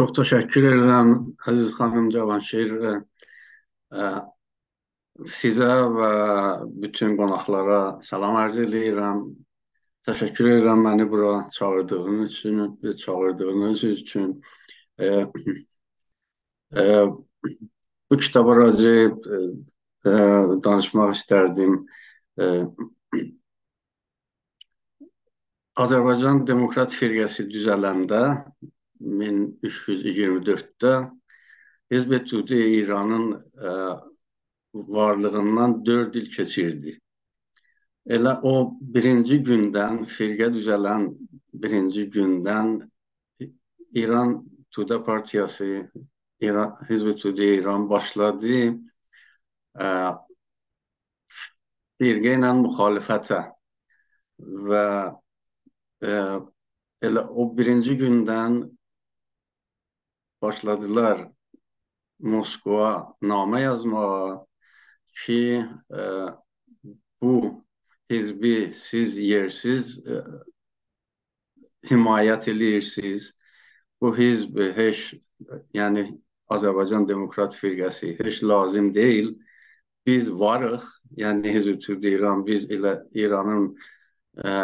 Çox təşəkkür edirəm əziz xanım Cavanşir. Ə, ə, sizə və bütün qonaqlara salam arz edirəm. Təşəkkür edirəm məni bura çağırdığınız üçün, çağırdığınız üçün. Ə, ə, bu kitaba razı danışmaq istərdim. Ə, Azərbaycan Demokrat Firqəsi düzələndə 1324-də Hizb Etüdi İranın ə, varlığından 4 il keçirdi. Elə o birinci gündən, firqə düzələn birinci gündən İran Tuda Partiyası, İran, Hizb Etüdi İran başladı ə, firqə ilə müxalifətə və ə, elə o birinci gündən başladılar Moskva namə yazmağa ki, e, bu hizbi siz yersiz e, himayət eləyirsiniz. Bu hizb heç, yəni Azərbaycan Demokrat Firqəsi heç lazım deyil. Biz varıq, yəni Hizb İran, biz elə İranın ə, e,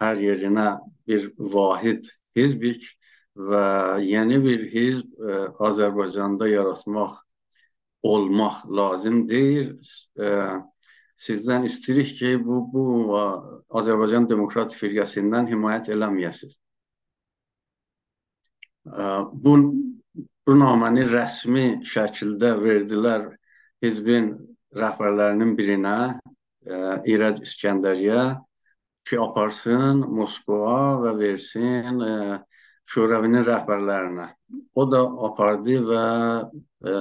hər yerinə bir vahid hizbik və yeni bir hizb ə, Azərbaycanda yaratmaq olmaq lazım deyil. Ə, sizdən istəyirik ki, bu bu Azərbaycan Demokrat Firqəsindən himayət eləməyəsiniz. Bu bu naməni rəsmi şəkildə verdilər hizbin rəhbərlərinin birinə, İrəc İskəndəriyə ki, aparsın Moskva və versin ə, Şurəvinin rəhbərlərinə. O da apardı və e,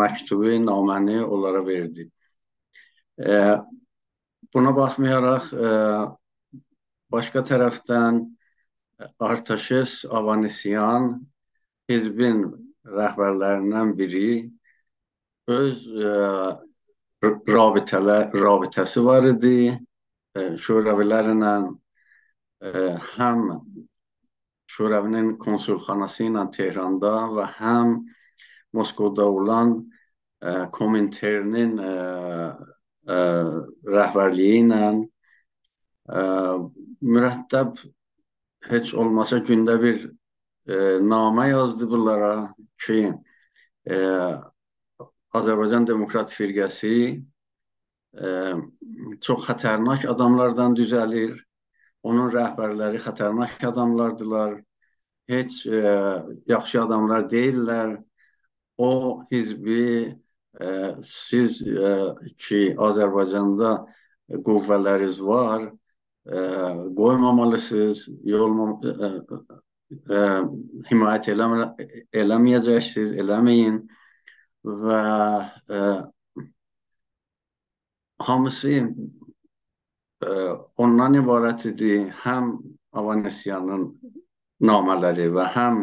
məktubu, naməni onlara verdi. E, buna baxmayaraq e, başqa tərəfdən Artaşes Avanisyan hizbin rəhbərlərindən biri öz e, rabitələ, rabitəsi var idi. E, şurəvilərlə e, həm Şurəvinin konsulxanası ilə Tehranda və həm Moskvada olan ə, Kominternin ə, ə, rəhbərliyi ilə ə, mürəttəb heç olmasa gündə bir ə, namə yazdı bunlara ki, ə, Azərbaycan Demokrat Firqəsi ə, çox xətərnak adamlardan düzəlir. Onun rəhbərləri xətərnak adamlardılar heç e, yaxşı adamlar deyirlər. O hizbi e, siz e, ki Azərbaycanda qüvvələriniz var, e, qoymamalısınız, yol e, e, himayət eləmə, eləməyəcəksiniz, eləməyin və e, hamısı e, ondan ibarət idi. Həm Avanesyanın namələri və həm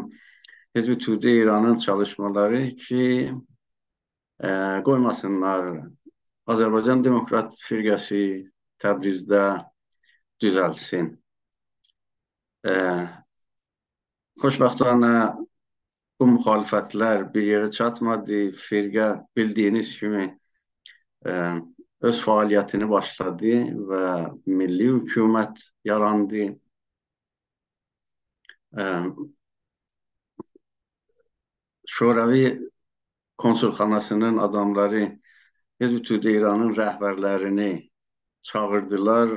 Hizbi Tude İranın çalışmaları ki, ə, qoymasınlar Azərbaycan Demokrat Firqəsi Təbrizdə düzəlsin. Ə, xoşbəxtana bu müxalifətlər bir yerə çatmadı. Firqə bildiyiniz kimi ə, öz fəaliyyətini başladı və milli hökumət yarandı. Şoravi konsulxanasının adamları Hizb-i Tüdə İranın rəhbərlərini çağırdılar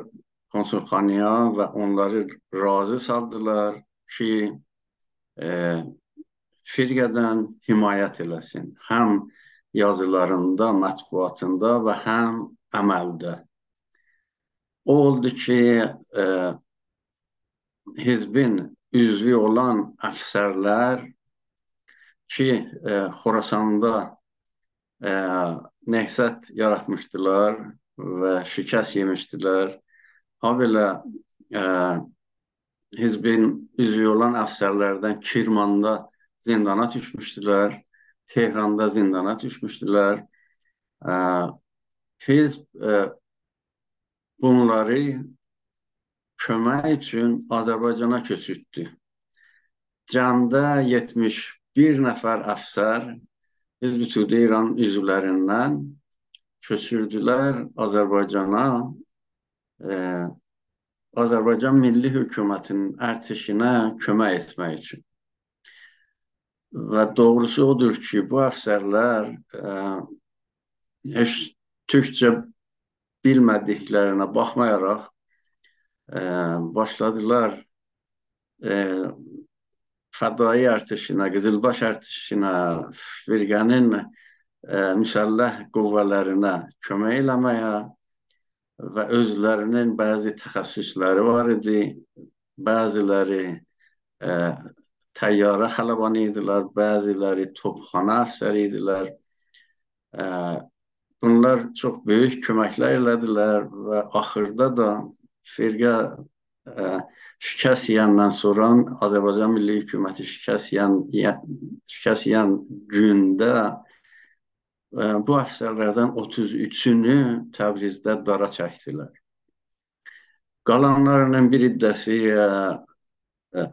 konsulxanaya və onları razı saldılar ki, e, firqədən himayət eləsin. Həm yazılarında, mətbuatında və həm əməldə. O oldu ki, e, hizbin üzvü olan əfsərlər ki, e, Xorasanda e, nəhsət yaratmışdılar və şikəst yemişdilər. Ha belə e, hizbin üzvü olan əfsərlərdən Kirmanda zindana düşmüşdülər, Tehranda zindana düşmüşdülər. E, hizb e, bunları kömək üçün Azərbaycana köçürtdü. Cəmdə 71 bir nəfər əfsər Hizb-i Tüdə İran üzvlərindən köçürdülər Azərbaycana e, Azərbaycan Milli Hökumətinin ərtişinə kömək etmək üçün. Və doğrusu odur ki, bu əfsərlər e, heç türkcə bilmədiklərinə baxmayaraq e, başladılar e, fədai ərtişinə, Qızılbaş ərtişinə, firqənin ə, müsəlləh qüvvələrinə kömək eləməyə və özlərinin bəzi təxəssüsləri var idi. Bəziləri ə, təyyarə xələbanı idilər, bəziləri topxana əfsəri idilər. Ə, bunlar çox böyük köməklər elədilər və axırda da firqə ə, şikəst yeyəndən sonra Azərbaycan Milli Hökuməti şikəst yeyən, şikəst yeyən gündə bu əfsərlərdən 33-ünü Təbrizdə dara çəkdilər. Qalanlarının bir iddəsi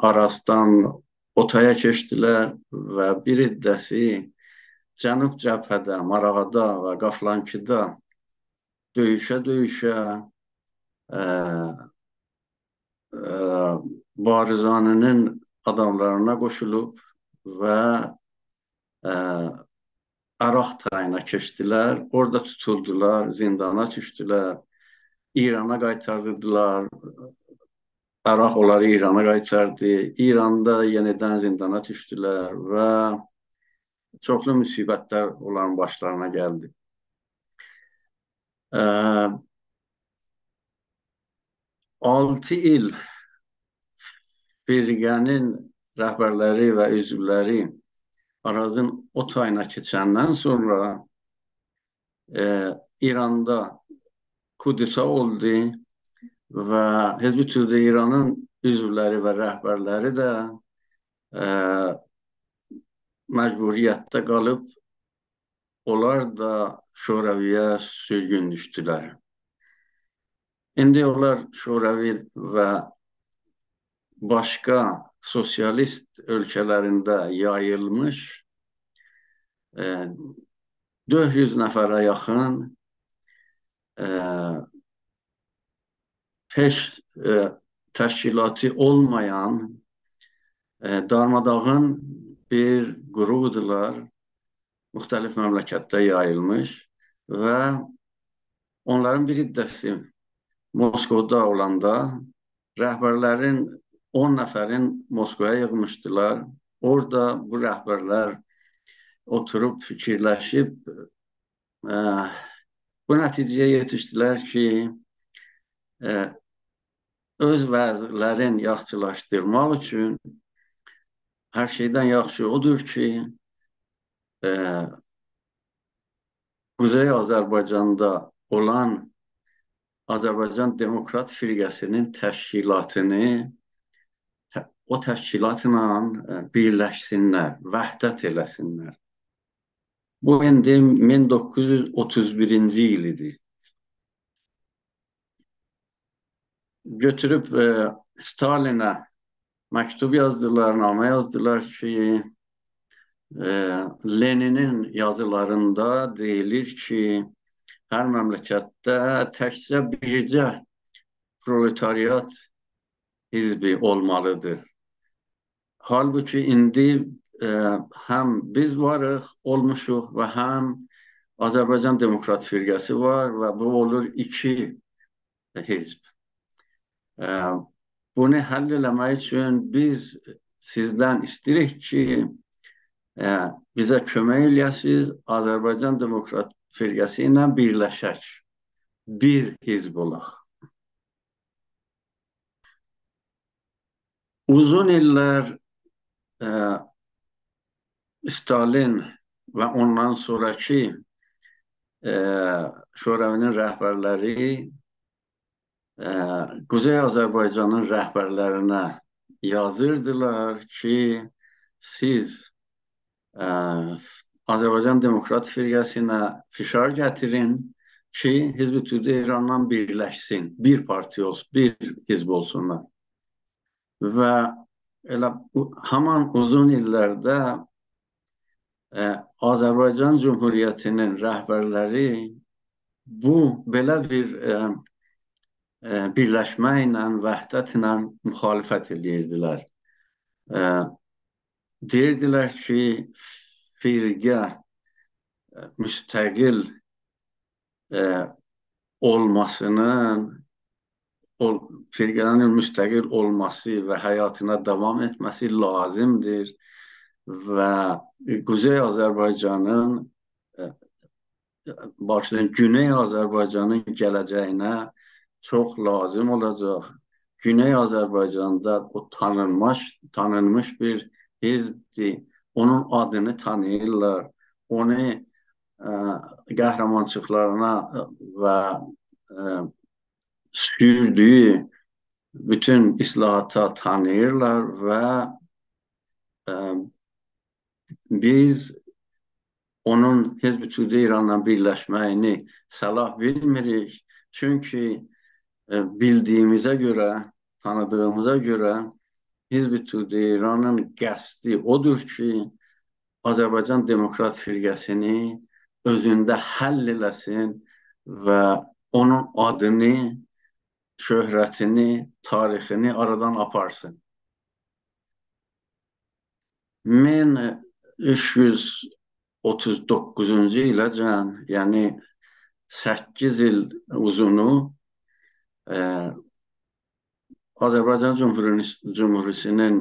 Arazdan Otaya keçdilər və bir iddəsi Cənub cəbhədə, Marağada və Qaflankıda döyüşə-döyüşə Barizaninin adamlarına qoşulub və ə, Əraq tayına keçdilər. Orada tutuldular, zindana düşdülər. İrana qaytardılar. Əraq onları İrana qaytardı. İranda yenidən zindana düşdülər və çoxlu müsibətlər onların başlarına gəldi. Ə, 6 il firqənin rəhbərləri və üzvləri Arazın o tayına keçəndən sonra e, İranda kudeta oldu və Hizb-i Tüdə İranın üzvləri və rəhbərləri də e, məcburiyyətdə qalıb onlar da Şoraviyə sürgün düşdülər. İndi onlar Şoravi və başqa sosialist ölkələrində yayılmış e, 400 nəfərə yaxın e, heç e, təşkilatı olmayan e, darmadağın bir qrupdular. Müxtəlif məmləkətdə yayılmış və onların bir iddəsi Moskovda olanda rəhbərlərin 10 nəfərin Moskvaya yığmışdılar. Orada bu rəhbərlər oturub fikirləşib ə, bu nəticəyə yetişdilər ki, ə, öz vəzirlərin yaxşılaşdırmaq üçün hər şeydən yaxşı odur ki, ə, Quzey Azərbaycanda olan Azərbaycan Demokrat Firqəsinin təşkilatını o təşkilatla e, birləşsinlər, vəhdət eləsinlər. Bu indi 1931-ci il idi. Götürüb e, Stalinə məktub yazdılar, namə yazdılar ki, e, Leninin yazılarında deyilir ki, hər məmləkətdə təkcə bircə proletariat hizbi olmalıdır. Halbuki indi e, həm biz varıq, olmuşuq və həm Azərbaycan Demokrat Firqəsi var və bu olur iki hizb. E, bunu həll eləmək üçün biz sizdən istəyirik ki, e, bizə kömək eləyəsiniz, Azərbaycan Demokrat Firqəsi ilə birləşək, bir hizb olaq. Uzun illər e, Stalin və ondan sonraki e, Şoravinin rəhbərləri e, Quzey Azərbaycanın rəhbərlərinə yazırdılar ki, siz e, Azərbaycan Demokrat Firqəsinə fişar gətirin ki, Hizb-i Tüdə İrandan birləşsin, bir parti olsun, bir hizb olsunlar. Və elə haman uzun illərdə Azərbaycan Cümhuriyyətinin rəhbərləri bu belə bir ə, ə, birləşmə ilə, vəhdətlə müxalifət edirdilər. Ə, deyirdilər ki, firqə müstəqil ə, olmasının ol, firqənin müstəqil olması və həyatına davam etməsi lazımdır və Quzey Azərbaycanın başlayın Güney Azərbaycanın gələcəyinə çox lazım olacaq. Güney Azərbaycanda o tanınmış tanınmış bir hizbdir. Onun adını tanıyırlar. Onu ə, qəhrəmançılıqlarına və ə, sürdüyü bütün islahata tanıyırlar və ə, biz onun Tüdə İranla birləşməyini səlah bilmirik. Çünki e, bildiyimizə görə, tanıdığımıza görə Hizb-i Tüdə İranın qəsdi odur ki, Azərbaycan Demokrat Firqəsini özündə həll eləsin və onun adını, şöhrətini, tarixini aradan aparsın. Mən 339-cu iləcən, yəni 8 il uzunu ə, Azərbaycan Cümhuriyyətinin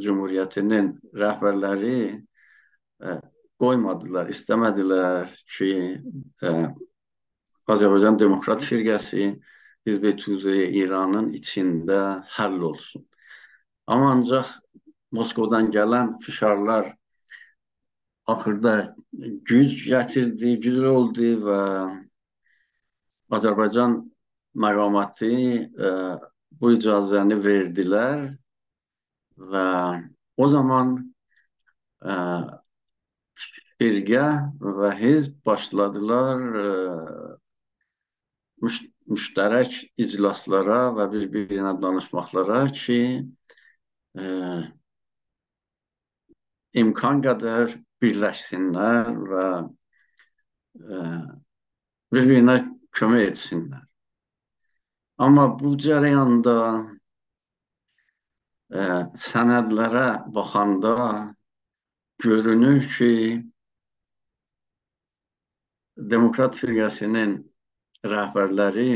Cümhuriyyətinin rəhbərləri ə, qoymadılar, istəmədilər ki, ə, Azərbaycan Demokrat Firqəsi Hizb-i İranın içində həll olsun. Amma ancaq Moskovdan gələn fişarlar axırda güc gətirdi, güclü oldu və Azərbaycan məqamatı ə, e, bu icazəni verdilər və o zaman ə, e, firqə və hizb başladılar ə, e, müş müştərək iclaslara və bir-birinə danışmaqlara ki, ə, imkan qədər birləşsinlər və ə, e, bir-birinə kömək etsinlər. Amma bu cərəyanda ə, e, sənədlərə baxanda görünür ki, Demokrat firqəsinin rəhbərləri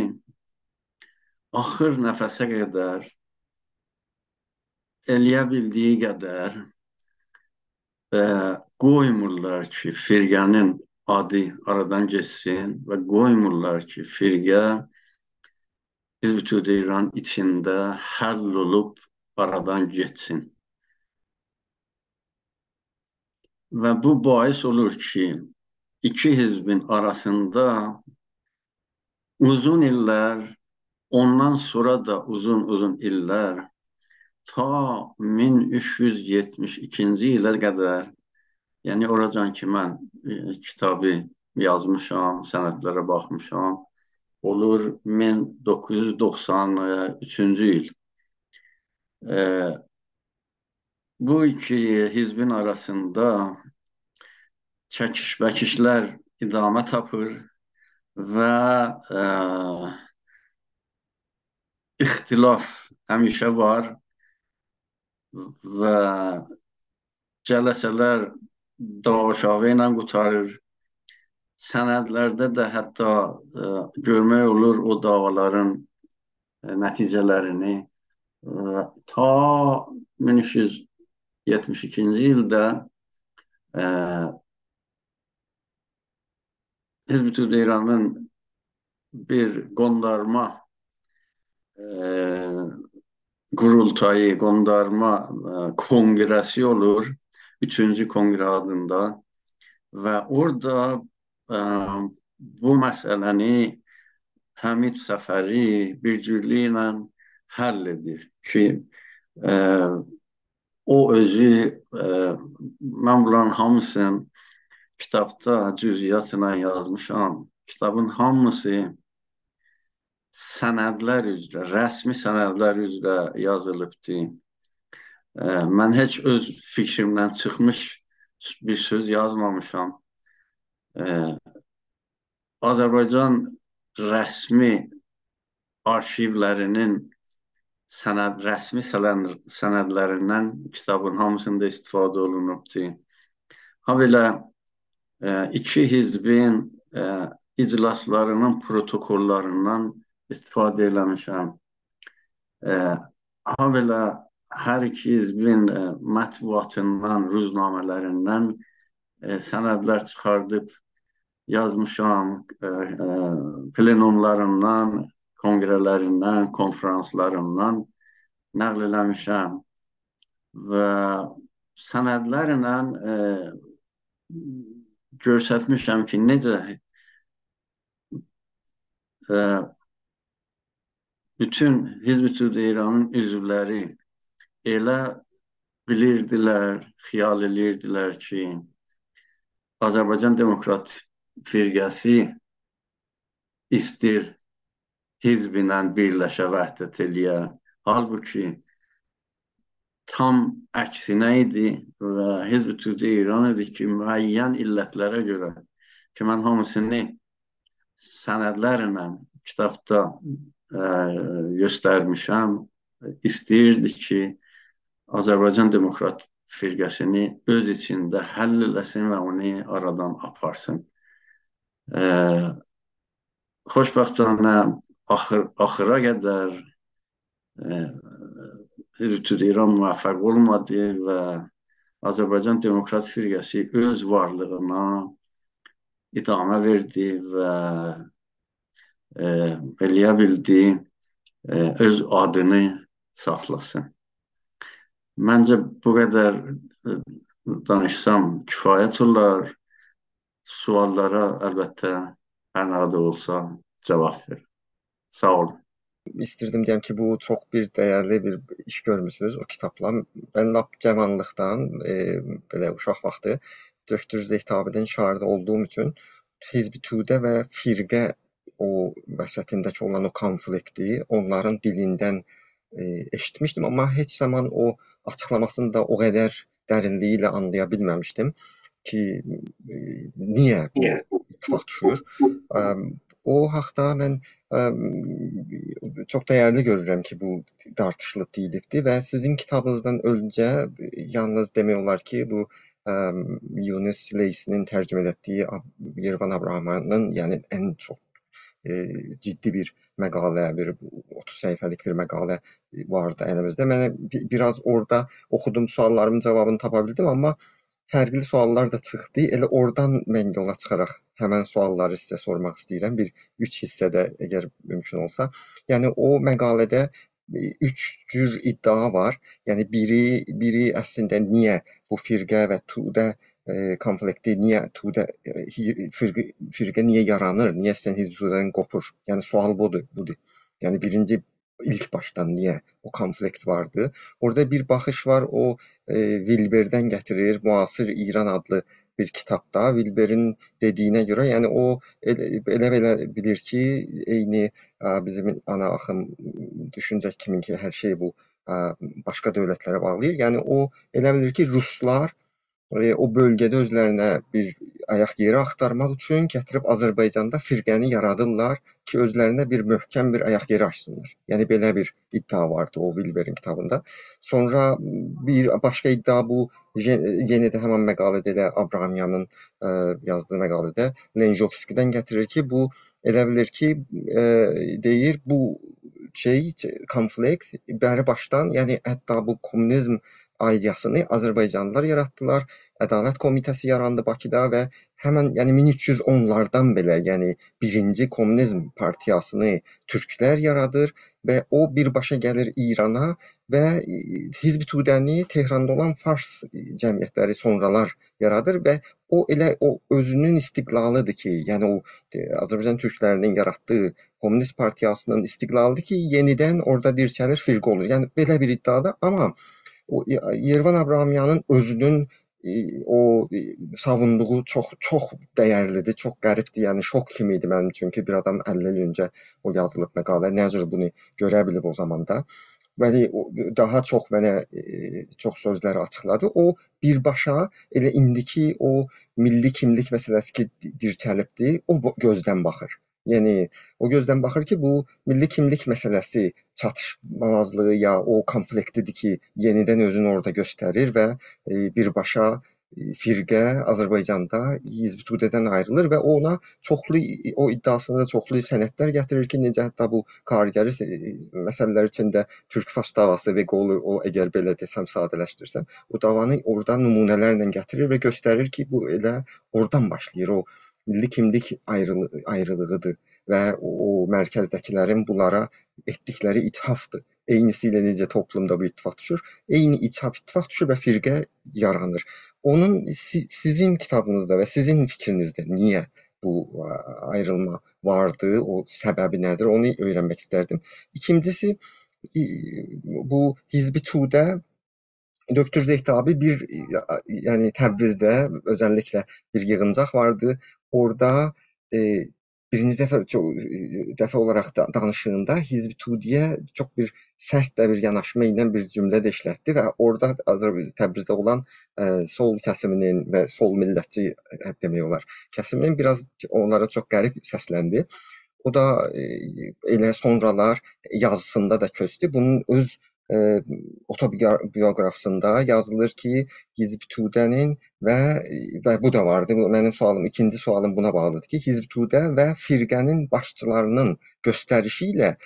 axır nəfəsə qədər eləyə bildiyi qədər və qoymurlar ki, firqənin adı aradan geçsin və qoymurlar ki, firqə Hizb-i İran içində həll olub aradan geçsin. Və bu bahis olur ki, iki hizbin arasında uzun illər, ondan sonra da uzun-uzun illər ta 1372-ci ilə qədər, yəni oracan ki, mən e, kitabı yazmışam, sənədlərə baxmışam, olur 1993-cü il. E, bu iki hizbin arasında çəkiş-bəkişlər idamə tapır və e, ixtilaf həmişə var və cələsələr davaşağı ilə qutarır. Sənədlərdə də hətta ə, e, görmək olur o davaların ə, e, nəticələrini. Ə, ta 1372-ci ildə ə, Hizb-i İranın bir qondarma ə, qurultayı, qondarma ə, e, konqresi olur. Üçüncü kongre adında və orada e, bu məsələni Həmid Səfəri bir cürlüklə ilə həll edir ki, ə, o özü ə, mən bunların hamısını kitabda cüziyyatla yazmışam. Kitabın hamısı sənədlər üzrə, rəsmi sənədlər üzrə yazılıbdır. Mən heç öz fikrimdən çıxmış bir söz yazmamışam. Azərbaycan rəsmi arşivlərinin sənəd rəsmi sənədlərindən kitabın hamısında istifadə olunubdur. Ha belə iki hizbin e, iclaslarının protokollarından istifadə eləmişəm. E, ha belə hər iki hizbin e, mətbuatından, ruznamələrindən e, sənədlər çıxardıb yazmışam, e, e, plenumlarından, konqrələrindən, konfranslarından nəql eləmişəm və sənədlərlə e, göstərmişəm ki, necə e, bütün Hizb-i İranın üzvləri elə bilirdilər, xiyal edirdilər ki, Azərbaycan Demokrat firqəsi istir hizblə birləşə vəhdət eləyə. Halbuki tam əksinə idi və Hizb-i Tüdə İran idi ki, müəyyən illətlərə görə ki, mən hamısını sənədlərlə kitabda ə, göstərmişəm, istəyirdi ki, Azərbaycan Demokrat firqəsini öz içində həll eləsin və onu aradan aparsın. Axır, axıra qədər ə, Hizb-ü İran müvəffəq olmadı və Azərbaycan Demokrat Firqəsi öz varlığına idamə verdi və e, eləyə e, öz adını saxlasın. Məncə bu qədər e, danışsam kifayət olar. Suallara əlbəttə hər qədər olsa cavab ver. Sağ olun. İstirdim deyəm ki, bu çox bir dəyərli bir iş görmüsünüz o kitabla. Mən lap cavanlıqdan, e, belə uşaq vaxtı Döktür Zeytabidin şagirdi olduğum üçün Hizb-i Tudə və firqə o vəsətindəki olan o konflikti onların dilindən e, eşitmişdim, amma heç zaman o açıqlamasını da o qədər dərinliyi ilə anlaya bilməmişdim ki, niyə bu ittifaq düşür. O haqda mən çox dəyərli görürəm ki, bu tartışılıb deyilibdir və sizin kitabınızdan öncə yalnız demək olar ki, bu ə, Yunus Leysinin tərcümə etdiyi Yervan Abrahamanın, yəni ən çox e, ciddi bir məqalə, bir 30 səhifəlik bir məqalə vardı əlimizdə. Mənə biraz orada oxudum, suallarımın cavabını tapa bildim, amma fərqli suallar da çıxdı. Elə oradan mən yola çıxaraq həmən sualları sizə sormaq istəyirəm. Bir üç hissədə əgər mümkün olsa. Yəni o məqalədə e, üç cür iddia var. Yəni biri biri əslində niyə bu firqə və tudə e, konflikti niyə tudə e, firqə, firqə niyə yaranır? Niyə sən hizb qopur? Yəni sual budur, budur. Yəni birinci ilk başdan niyə o konflikt vardı. Orada bir baxış var, o e, Wilberdən gətirir, Müasir İran adlı bir kitabda Wilberin dediyinə görə, yəni o elə, elə belə bilir ki, eyni bizim ana axım düşüncə kimi ki, hər şey bu başqa dövlətlərə bağlayır. Yəni o elə bilir ki, ruslar o bölgədə özlərinə bir ayaq yeri axtarmaq üçün gətirib Azərbaycanda firqəni yaradırlar ki, özlərinə bir möhkəm bir ayaq yeri açsınlar. Yəni belə bir iddia vardı o Wilberin kitabında. Sonra bir başqa iddia bu yenə də həmin məqalədə elə Abrahamyanın ə, yazdığı məqalədə Lenjovskidən gətirir ki, bu elə bilir ki, ə, deyir bu şey konflikt bəri başdan, yəni hətta bu kommunizm ideyasını Azərbaycanlılar yaratdılar. Ədalət Komitəsi yarandı Bakıda və həmən yəni 1310-lardan belə, yəni birinci kommunizm partiyasını türklər yaradır və o birbaşa gəlir İrana və Hizb-i Tudəni Tehranda olan fars cəmiyyətləri sonralar yaradır və o elə o özünün istiqlalıdır ki, yəni o Azərbaycan türklərinin yaratdığı Kommunist partiyasının istiqlalıdır ki, yenidən orada dirçəlir firqə olur. Yəni belə bir iddiadır, amma o Yervan Abrahamyanın özünün e, o e, savunduğu çox çox dəyərlidir, çox qəribdir. Yəni şok kimi idi mənim üçün ki, bir adam 50 il öncə o yazılıb məqalə, nə cür bunu görə bilib o zamanda. məni daha çox mənə e, çox sözləri açıqladı. O birbaşa elə indiki o milli kimlik məsələsi ki, dirçəlibdi, o gözdən baxır. Yəni o gözdən baxır ki, bu milli kimlik məsələsi çatışmazlığı ya o konfliktidir ki, yenidən özünü orada göstərir və e, birbaşa firqə Azərbaycanda Hizb Tudədən ayrılır və ona çoxlu o iddiasında çoxlu sənədlər gətirir ki, necə hətta bu karigəri məsələlər içində Türk Fars davası və qolu o əgər belə desəm sadələşdirsəm, o davanı oradan nümunələrlə gətirir və göstərir ki, bu elə oradan başlayır. O milli kimlik ayrılı ayrılığıdır və o, o mərkəzdəkilərin bunlara etdikləri ithafdır. Eynisi ilə necə toplumda bu ittifaq düşür, eyni ithaf ittifaq düşür və firqə yaranır. Onun sizin kitabınızda ve sizin fikrinizde niye bu ayrılma vardı, o səbəbi nədir, onu öyrənmək istərdim. İkincisi, bu Hizbi Tudə Döktür Zeytabi bir yani Təbrizdə özəlliklə bir yığıncaq vardı. Orada e, birinci dəfə çox dəfə olaraq da danışığında Hizb Tudiyə çox bir sərt də bir yanaşma ilə bir cümlə də işlətdi və orada Azərbaycan Təbrizdə olan ə, sol kəsiminin və sol millətçi demək olar kəsiminin biraz onlara çox qərib səsləndi. O da ə, elə sonralar yazısında da köçdü. Bunun öz ə, otobioqrafisində yazılır ki, Hizb Tudənin və və bu da vardı. Bu mənim sualım, ikinci sualım buna bağlıdır ki, Hizb Tudə və firqənin başçılarının göstərişi ilə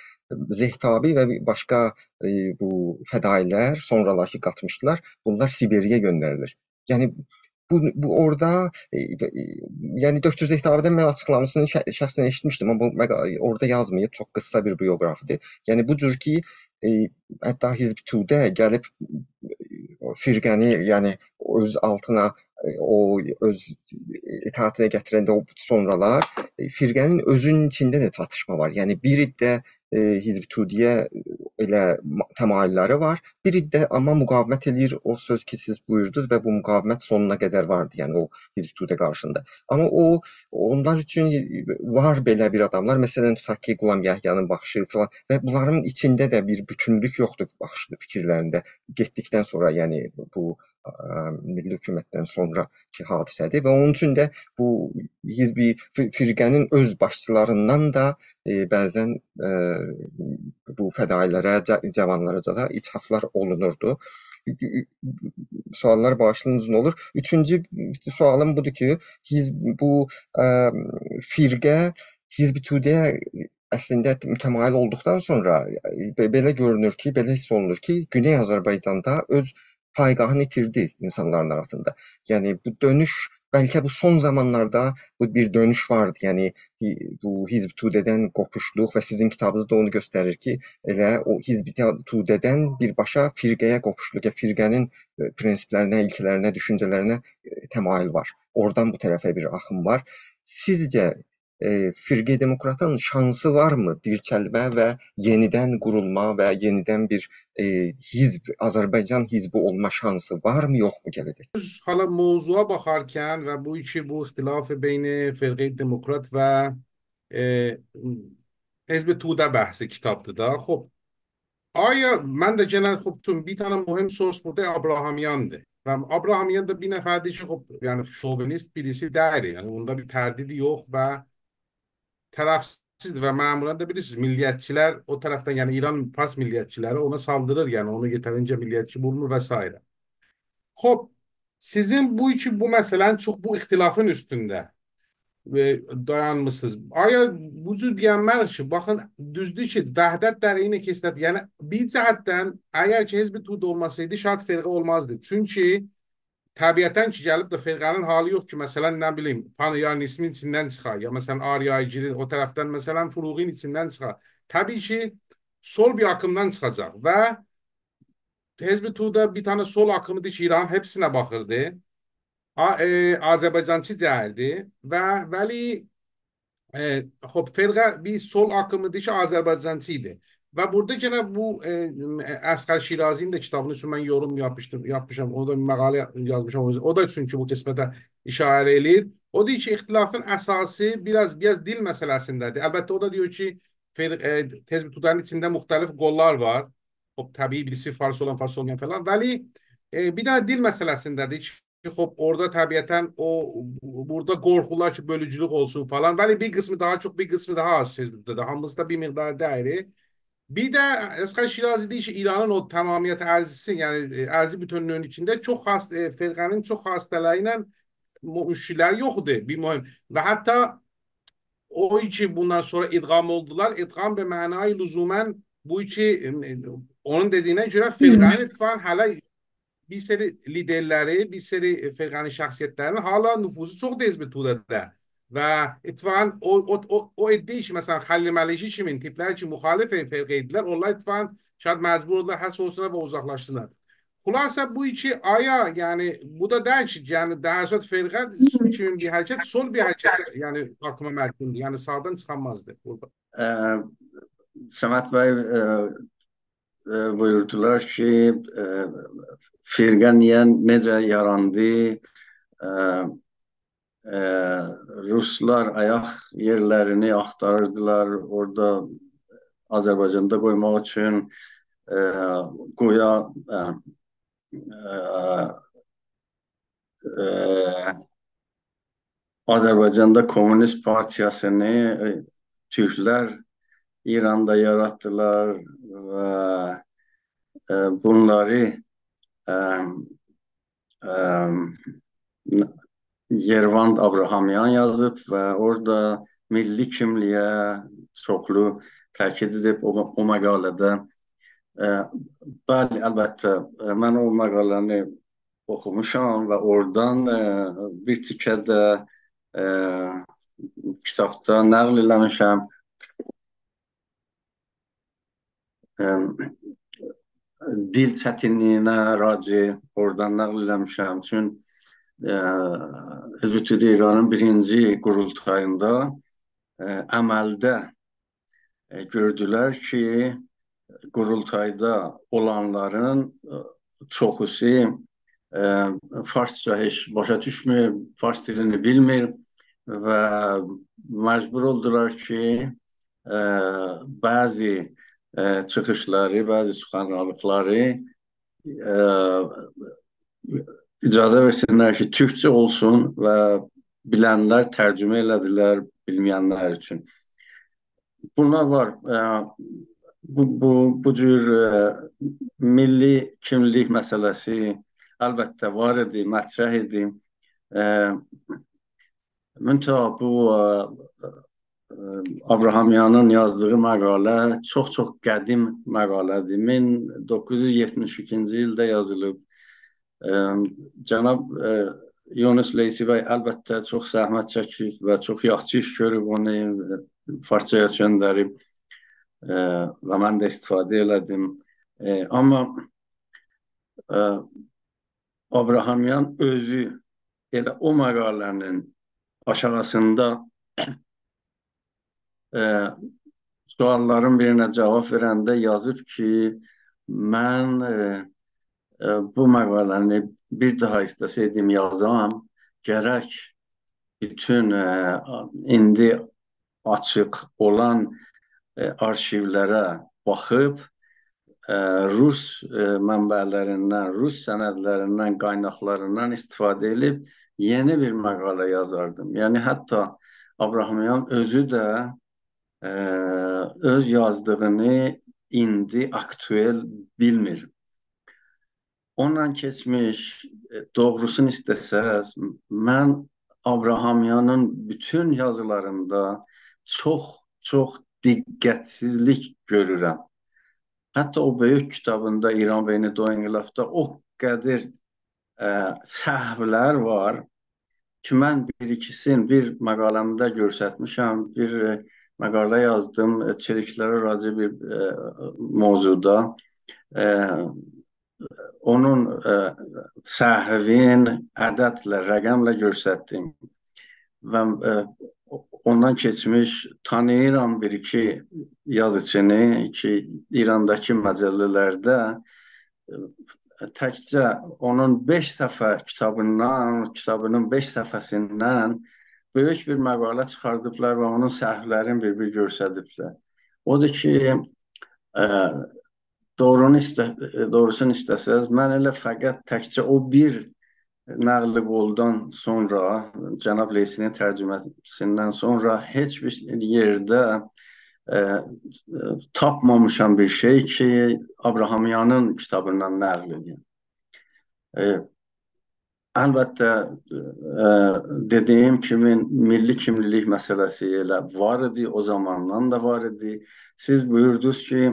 Zehtabi və başqa e, bu fədailər, sonralar ki qatmışdılar, bunlar Sibiriyə göndərilir. Yəni bu, bu orada e, e, yəni Döktür Zehtabidən mən açıqlamasını şə şəxsən eşitmişdim, amma orada yazmayıb, çox qısa bir bioqrafidir. Yəni bu cür ki, hətta Hizb Tudə gəlib firqəni, yəni öz altına e, o öz itaətinə gətirəndə o sonralar e, firqənin özünün içində də çatışma var. Yəni bir iddə e, Hizb Tudiyə elə təmayülləri var. Bir iddə amma müqavimət eləyir o söz ki, siz buyurdunuz və bu müqavimət sonuna qədər vardı, yəni o Hizb Tudiyə qarşısında. Amma o onlar üçün var belə bir adamlar, məsələn Fəki Qulam Yəhyanın baxışı falan və bunların içində də bir bütünlük yoxdur baxışı fikirlərində getdikdən sonra, yəni bu milli hökumətdən sonrakı hadisədir və onun üçün də bu hizbi firqənin öz başçılarından da bəzən bu fədailərə, cavanlara da ithaflar olunurdu. Suallar bağışlayın uzun olur. Üçüncü sualım budur ki, hizb, bu ə, firqə Hizb-i Tudəyə əslində mütəmayil olduqdan sonra belə görünür ki, belə hiss olunur ki, Güney Azərbaycanda öz paygahını itirdi insanların arasında. Yani bu dönüş belki bu son zamanlarda bu bir dönüş vardı. Yani bu Hizb Tudədən qopuşluq və sizin kitabınız da onu göstərir ki, elə o Hizb Tudədən birbaşa firqəyə qopuşluq, ya firqənin e, prinsiplərinə, ilkələrinə, düşüncələrinə e, təmayül var. Oradan bu tərəfə bir axım var. Sizcə e, firqe demokratın şansı var mı dirçəlmə və yenidən qurulma və yenidən bir e, hizb, Azərbaycan hizbi olma şansı var mı yok mu gələcək? Hala mevzuya baxarkən və bu iki bu ixtilafı beyni firqe demokrat və e, Hizb Tudə bəhsi kitabdır da. Xob, Aya mən də genel xub çün bir tane mühim source burada Abrahamyandır. Ve Abrahamyan da bir nəfərdir ki, xub, yəni şovinist birisi deyil. Yəni onda bir tərdidi yox və tarafsızdır ve mamulen de bilirsiniz milliyetçiler o taraftan yani İran Fars milliyetçileri ona saldırır yani onu yeterince milliyetçi bulunur vesaire. Hop sizin bu için bu meselen çok bu ihtilafın üstünde ve dayanmışsınız. Aya bucu diyenler ki bakın düzdür ki Vəhdət dəreyini kesildi. Yani bir cəhətdən eğer ki Hizb Tud olmasaydı şart firqə olmazdı. Çünkü təbiətən ki, gəlib də firqənin halı yox ki, məsələn, nə bilim, Paniyarın ismin içindən çıxar, ya məsələn, Aryayıcının o tərəfdən, məsələn, Furuğin içindən çıxar. Təbii ki, sol bir akımdan çıxacaq və Hezbi Tuğda bir tane sol akımıdır ki, İran hepsine baxırdı. A, e, Azərbaycançı deyildi və vəli e, xop, firqə bir sol akımıdır ki, Azərbaycançı Ve burada gene bu e, Əskər Şirazi'nin de kitabını için ben yorum yapmıştım, yapmışam. O da bir məqalə yazmışam. O da çünkü bu qismətə işarə eləyir. O deyir ki, ixtilafın əsası biraz biraz dil məsələsindədir. Əlbəttə o da diyor ki, fer, e, tezbit tutanın içində müxtəlif qollar var. Hop tabii birisi Fars olan Fars olmayan falan. Veli e, bir de dil meselesindedir. Hop orada tabiaten o burada korkular ki bölücülük olsun falan. Veli bir kısmı daha çok bir kısmı daha az Hizbut'ta. Hamızda bir miktar değeri. Bir de Eskar Şirazi deyir ki İranın o tamamiyet ərzisi, yəni ərzi bütünlüğün içində çox xas e, firqənin çox xastələri ilə müşkillər yoxdur. Bir mühim və hətta o iki bundan sonra idğam oldular. İdğam bir mənayı lüzumen bu iki onun dediğine göre firqənin ittifaqın hələ bir seri liderləri, bir seri firqənin şəxsiyyətlərinin hala nüfuzu çox tez bir tudədə. O, o, o, o iddia ki, məsələn, Xəlil Məliki kimin tipləri ki, müxalif firqə idilər, onlar ittifaqın şayad məcbur oldular, həs olsunlar və uzaqlaşsınlar. Xülasə bu iki aya, yəni bu da deyil ki, yəni dəhşət firqə kimin bir hərəkət, sol bir hərəkət, yəni aklıma məhkumdur. Yəni sağdan çıxanmazdı burada. Ə, Səməd bəy ə, ə, buyurdular ki, ə, firqə niyə necə yarandı? Ə, e, Ruslar ayaq yerlərini axtarırdılar. Orada Azərbaycanda qoymaq üçün e, qoya e, e, Azərbaycanda Komünist Partiyasını e, Türklər İranda yarattılar və e, bunları e, e, Yervand Abrahamyan yazıb və orada milli kimliyə çoxlu təkid edib o, o məqalədə. E, bəli, əlbəttə, mən o məqaləni oxumuşam və oradan e, bir tikə də e, kitabda nəql eləmişəm. E, dil çətinliyinə raci oradan nəql eləmişəm. Çünki Tüdü İranın birinci qurultayında ə, əməldə ə, gördülər ki, qurultayda olanların çoxusu ə, farsça heç başa düşmür, fars dilini bilmir və məcbur oldular ki, ə, bəzi ə, çıxışları, bəzi çıxanralıqları ə, icazə versinlər ki, türkçə olsun və bilənlər tərcümə elədilər bilməyənlər üçün. Bunlar var. Bu, bu, bu cür milli kimlik məsələsi əlbəttə var idi, mətrəh idi. Müntəha bu Abrahamyanın yazdığı məqalə çox-çox qədim məqalədir. 1972-ci ildə yazılıb. Cənab Yunus Leysi bəy əlbəttə çox zəhmət çəkib və çox yaxşı iş görüb onu farsçaya göndərib və mən də istifadə elədim. Amma Abrahamyan özü elə o məqalənin aşağısında sualların birinə cavab verəndə yazıb ki, mən bu məqaləni bir daha istəsəydim yazam, gərək bütün indi açıq olan arşivlərə baxıb Rus mənbələrindən, Rus sənədlərindən, qaynaqlarından istifadə edib yeni bir məqalə yazardım. Yəni hətta Abrahamyan özü də öz yazdığını indi aktüel bilmir. Ondan keçmiş, e, doğrusunu istəsəz, mən Abrahamyanın bütün yazılarında çox, çox diqqətsizlik görürəm. Hətta o böyük kitabında İran və Yeni Doğu İnqilabda o qədir ə, e, səhvlər var ki, mən bir-ikisini bir məqaləmdə göstərmişəm, bir ə, e, məqalə yazdım çiriklərə raci bir ə, mövzuda. Ə, onun ə, e, səhvin ədədlə, rəqəmlə göstərdim və ə, e, ondan keçmiş tanıyıram bir-iki yazıçını ki, İrandakı məcəllələrdə e, təkcə onun 5 səfə kitabından, kitabının 5 səfəsindən böyük bir məqalə çıxardıblar və onun səhvlərini bir-bir göstəriblər. Odur ki, ə, doğrunu istə, doğrusunu istəsəz, mən elə fəqət təkcə o bir nəqli qoldan sonra, cənab Leysinin tərcüməsindən sonra heç bir yerdə e, tapmamışam bir şey ki, Abrahamyanın kitabından nəql edeyim. E, əlbəttə e, dediyim kimi milli kimlilik məsələsi elə var idi, o zamandan da var idi. Siz buyurdunuz ki,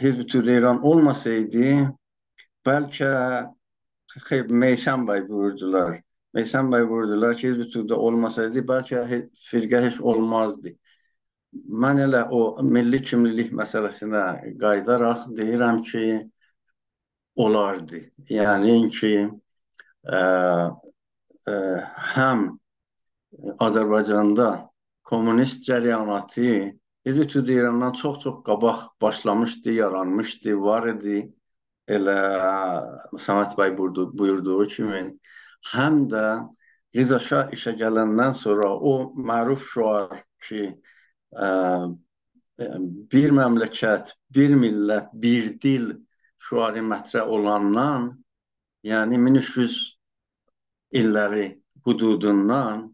Hizb-ü İran olmasaydı belki Meysan Bey buyurdular. Meysan Bey buyurdular ki Hizb-ü olmasaydı belki firqə heç olmazdı. Mən elə o milli kimlilik məsələsinə qayıdaraq deyirəm ki, olardı. Yəni ki, ə, ə, həm Azərbaycanda komünist cərəyanatı Hizb-i İrandan çox-çox qabaq başlamışdı, yaranmışdı, var idi. Elə Samet bəy buyurduğu kimi həm də Rıza Şah işə gələndən sonra o məruf şuar ki, ə, bir məmləkət, bir millət, bir dil şuarı mətrəh olandan, yəni 1300 illəri hududundan,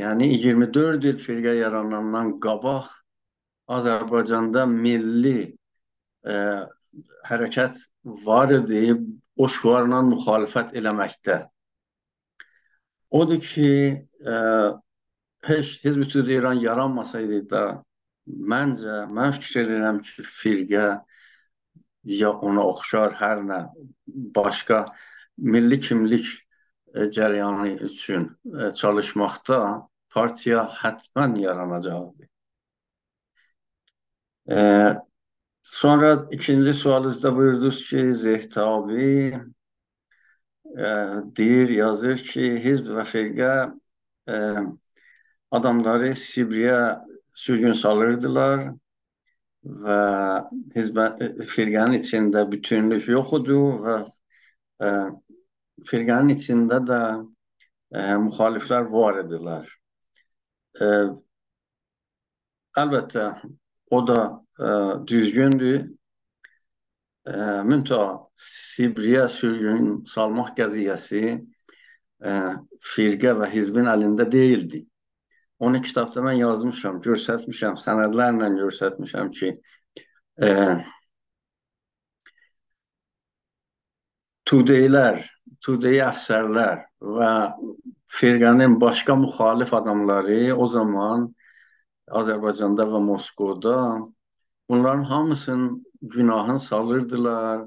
yəni 24 il firqə yaranandan qabaq Azərbaycanda milli e, hərəkət var idi, o şüarla müxalifət eləməkdə. Odur ki, e, heç Hizb-ü İran yaranmasaydı da, məncə, mən fikir edirəm ki, firqə ya ona oxşar hər nə başqa milli kimlik e, cərəyanı üçün e, çalışmaqda partiya həttəmən yaranacaqdır. Ee, sonra ikinci sualınızda buyurdunuz ki Zehtabi e, deyir, yazır ki Hizb və firqə e, adamları Sibriyə sürgün salırdılar və hizbə, firqənin içində bütünlük yox idi və e, firqənin içində də e, müxaliflər var idilər. E, əlbəttə o da e, düzgündür. E, Müntəha Sibriyə sürgün salmaq qəziyyəsi e, firqə və hizbin əlində deyildi. Onu kitabda mən yazmışam, göstərmişəm, sənədlərlə göstərmişəm ki, e, tudeylər, tudey əfsərlər və firqənin başqa müxalif adamları o zaman Azərbaycanda və Moskvada bunların hamısının günahını salırdılar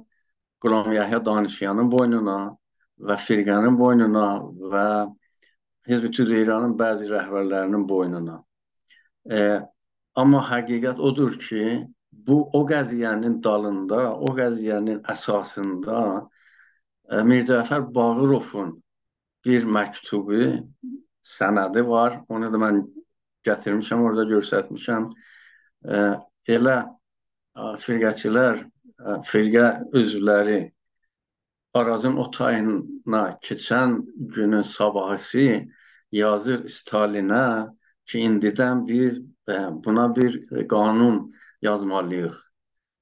Qulam Yahya Danışyanın boynuna və firqənin boynuna və Hizb-ü İranın bəzi rəhbərlərinin boynuna. E, amma həqiqət odur ki, bu o qəziyyənin dalında, o qəziyyənin əsasında Mirzəfər Bağırovun bir məktubu, sənədi var. Onu da mən gətirmişəm, orada göstərmişəm. E, elə firqəçilər, firqə üzvləri Arazın o tayına keçən günün sabahısı yazır Stalinə ki, indidən biz e, buna bir qanun yazmalıyıq.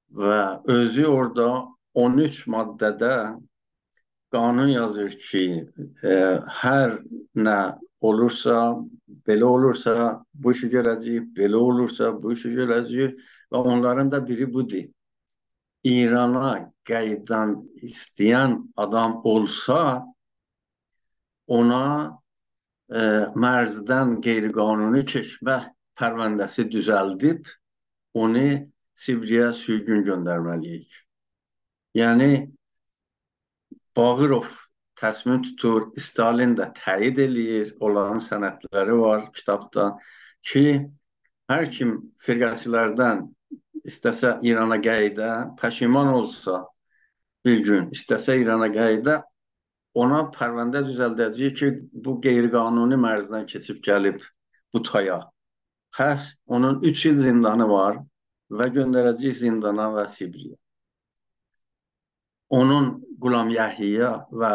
Və özü orada 13 maddədə qanun yazır ki, e, hər nə olursa, belə olursa bu işi görəcəyik, belə olursa bu işi görəcəyik və onların da biri budur. İrana qayıdan istəyən adam olsa, ona e, mərzdən qeyri-qanuni keçmə pərvəndəsi düzəldib, onu Sibriyə sürgün göndərməliyik. Yəni, Bağırov təsmin tutur, Stalin də təyid eləyir, onların sənədləri var kitabda ki, hər kim firqəçilərdən istəsə İrana qayıda, pəşiman olsa bir gün, istəsə İrana qayıda, ona pərvəndə düzəldəcək ki, bu qeyri-qanuni mərzdən keçib gəlib bu taya. Həs onun 3 il zindanı var və göndərəcək zindana və Sibriyə. Onun Qulam Yəhiyyə və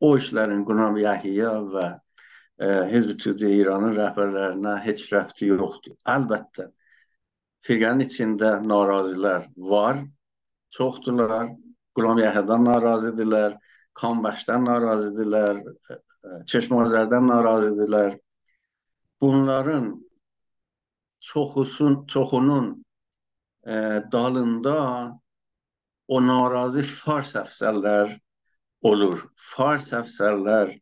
o işlərin Qulam Yəhiyyə və e, Hizb-ı İranın rəhbərlərinə heç rəfti yoxdur. Əlbəttə, firqənin içində narazilər var, çoxdurlar. Qulam Yəhədən narazıdırlar, Kambəşdən narazıdırlar, Çeşmazərdən narazıdırlar. Bunların çoxusun, çoxunun e, dalında o narazı fars əfsərlər olur. Fars əfsərlər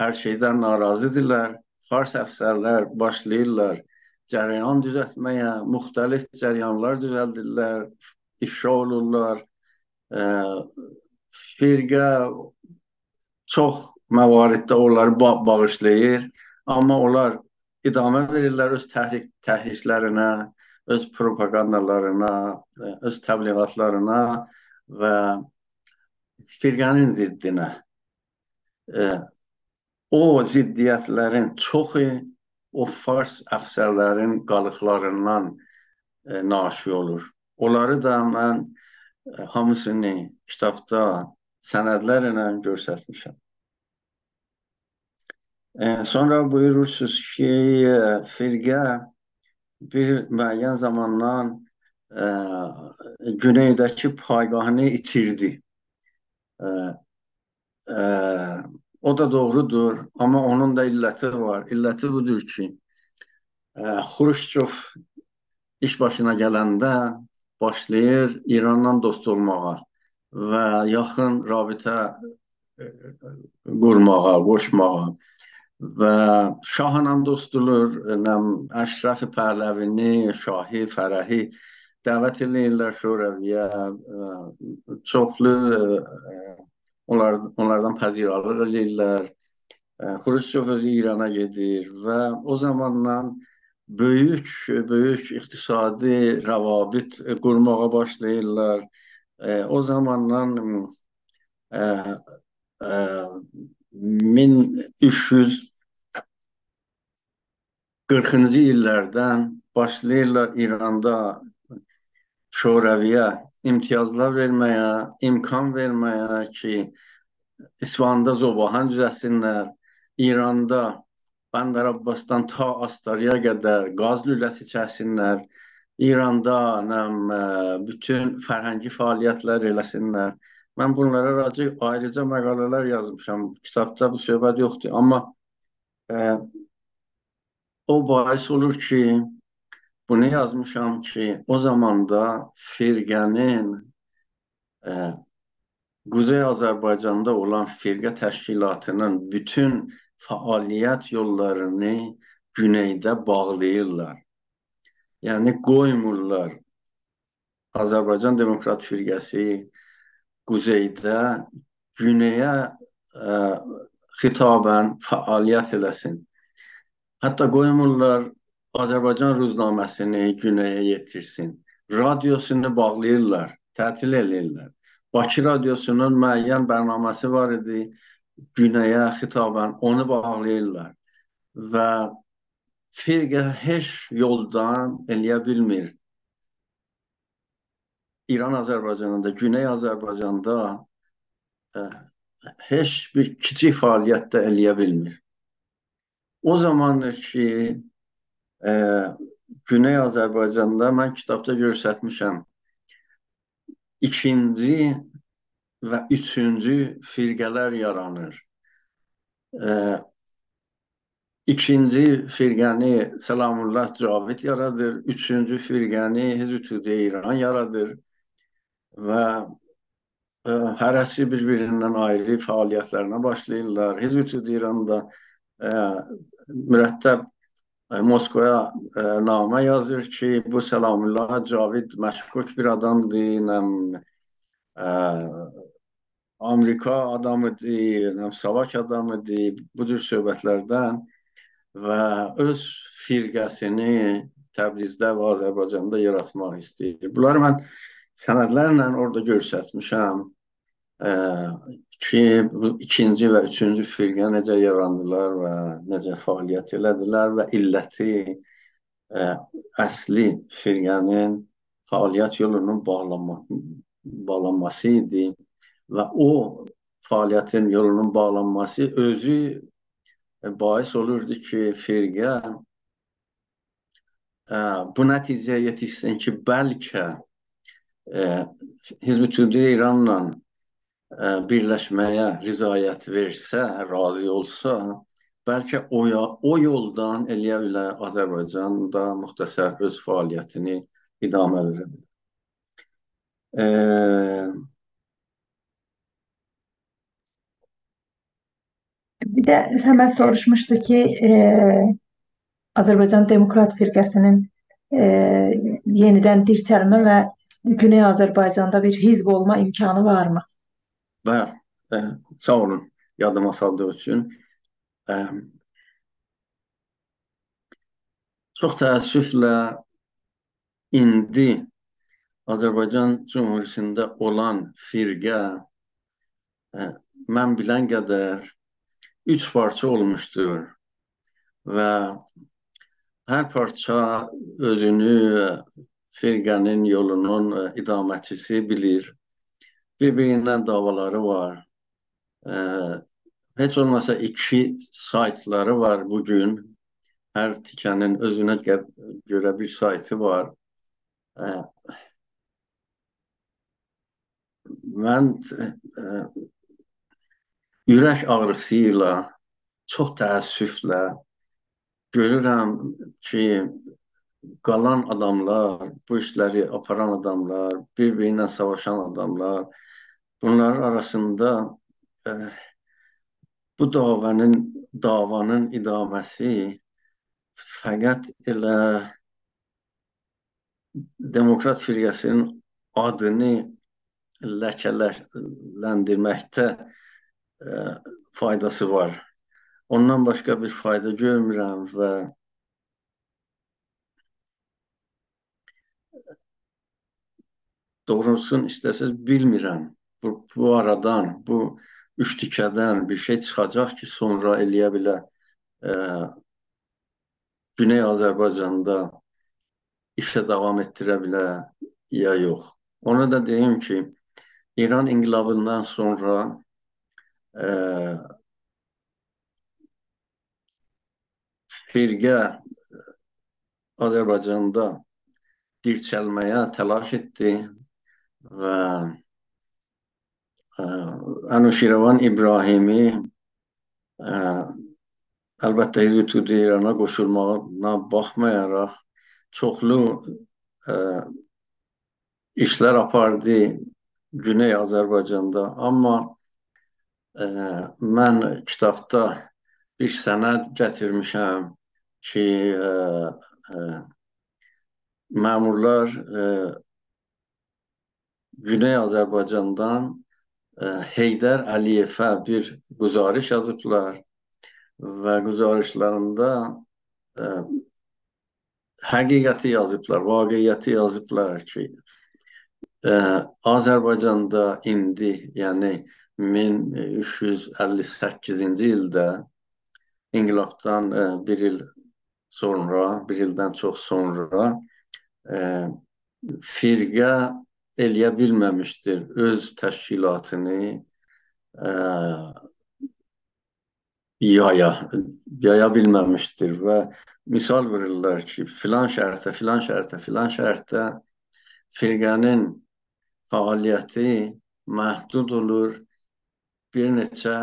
hər şeydən narazıdırlar. Fars əfsərlər başlayırlar cərəyan düzəltməyə, müxtəlif cərəyanlar düzəldirlər, ifşa olurlar. E, firqə çox məvariddə onları ba bağışlayır, amma onlar idamə verirlər öz təhrik təhriklərinə, öz propagandalarına, öz təbliğatlarına və firqənin ziddinə. E, o ziddiyyətlərin çoxu o fars əfsərlərin qalıqlarından e, naşi olur. Onları da mən e, hamısını kitabda sənədlərlə göstərmişəm. Sonra buyurursunuz ki, firqə bir müəyyən zamandan e, güneydəki paygahını itirdi. E, e, O da doğrudur, amma onun da illəti var. İlləti budur ki, e, Xruşçov iş başına gələndə başlayır İranla dost olmağa və yaxın rabitə qurmağa, qoşmağa şahla dostulur, nəm Əşrəf Pəhləvini, Şahi, Fərəhi dəvət edirlər Şoraviyə, e, çoxlu Onlar, onlardan pəziralıq edirlər. Xruşçov özü İrana gedir və o zamandan böyük böyük iqtisadi rəvabit qurmağa başlayırlar. O zamandan e, e, 1340-cı illərdən başlayırlar İranda şöhrəviyə imtiyazlar verməyə, imkan verməyə ki, İsfahanda zobahan düzəlsinlər, İranda Bəndər Abbasdan ta Astarıya qədər qaz lüləsi çəksinlər, İranda nəm, bütün fərhəngi fəaliyyətlər eləsinlər. Mən bunlara racı ayrıca məqalələr yazmışam. Kitabda bu söhbət yoxdur, amma e, o bahis olur ki, Bunu yazmışam ki, o zamanda firqənin e, Quzey Azərbaycanda olan firqə təşkilatının bütün fəaliyyət yollarını güneydə bağlayırlar. Yəni qoymurlar Azərbaycan Demokrat Firqəsi quzeydə güneyə ə, e, xitabən fəaliyyət eləsin. Hətta qoymurlar Azərbaycan ruznaməsini güneyə yetirsin. Radiosunu bağlayırlar, tətil eləyirlər. Bakı radiosunun müəyyən bərnaməsi var idi. Güneyə xitabən onu bağlayırlar. Və firqə heç yoldan eləyə bilmir. İran Azərbaycanında, Güney Azərbaycanda ə, e, heç bir kiçik fəaliyyət də eləyə bilmir. O zamandır ki, e, Güney Azərbaycanda mən kitabda göstərmişəm. İkinci və üçüncü firqələr yaranır. E, ikinci firqəni Səlamullah Cavid yaradır, üçüncü firqəni Hizb-ü İran yaradır və ə, hərəsi bir-birindən ayrı fəaliyyətlərinə başlayırlar. Hizb-ü İranda mürəttəb Moskvaya e, namə yazır ki, bu Səlamullah Cavid məşkuk bir adamdır, nəm e, Amerika adamıdır, nəm Savak adamıdır, bu cür söhbətlərdən və öz firqəsini Təbrizdə və Azərbaycanda yaratmaq istəyir. Bunları mən sənədlərlə orada göstərmişəm. E, ki, bu ikinci və üçüncü firqə necə yarandılar və necə fəaliyyət elədilər və illəti ə, e, əsli firqənin fəaliyyət yolunun bağlanma, bağlanması idi və o fəaliyyətin yolunun bağlanması özü e, bahis olurdu ki, firqə ə, bu nəticəyə yetişsin ki, bəlkə Hizb-i Tühriyə İranla birləşməyə rizayət versə, razı olsa, bəlkə o, o yoldan eləyə bilər Azərbaycan da müxtəsər öz fəaliyyətini idamə verə bilər. Bir de hemen soruşmuştu ki e, Azərbaycan Demokrat Firqəsinin e, yenidən dirçəlmə və Güney Azərbaycanda bir hizb olma imkanı varmı? Var. E, sağ olun yadıma saldığı üçün. E, çox təəssüflə indi Azərbaycan Cümhuriyyətində olan firqə e, mən bilən qədər üç parça olmuşdur və hər parça özünü firqənin yolunun idaməçisi bilir. Bir-birindən davaları var. E, heç olmasa iki saytları var bugün. Hər tikənin özünə görə bir saytı var. E, mən e, ürək ağrısı ilə çox təəssüflə görürəm ki, qalan adamlar, bu işləri aparan adamlar, bir-biri ilə savaşan adamlar, bunların arasında e, bu davanın davanın idaməsi fəqət elə Demokrat firqəsinin adını ləkələndirməkdə e, faydası var. Ondan başqa bir fayda görmürəm və doğrusunu istəsəz bilmirəm. Bu, bu aradan, bu üç tikədən bir şey çıxacaq ki, sonra eləyə bilər e, Güney Azərbaycanda işə davam etdirə bilər ya yox. Onu da deyim ki, İran inqilabından sonra e, firqə Azərbaycanda dirçəlməyə təlaş etdi və ə, Anuşirvan İbrahimi ə, əlbəttə Hizb-i Tühriyə İrana qoşulmağına baxmayaraq çoxlu ə, işlər apardı Güney Azərbaycanda. Amma e, mən kitabda bir sənəd gətirmişəm ki, e, e, məmurlar e, Güney Azərbaycandan Heydər Əliyevə bir quzarış yazıblar və quzarışlarında e, həqiqəti yazıblar, vaqiyyəti yazıblar ki, Azərbaycanda indi, yəni 1358-ci ildə inqilabdan e, bir il sonra, bir ildən çox sonra e, firqə eləyə bilməmişdir öz təşkilatını e, yaya, yaya bilməmişdir və misal verirlər ki, filan şəhərdə, filan şəhərdə, filan şəhərdə firqənin fəaliyyəti məhdud olur bir neçə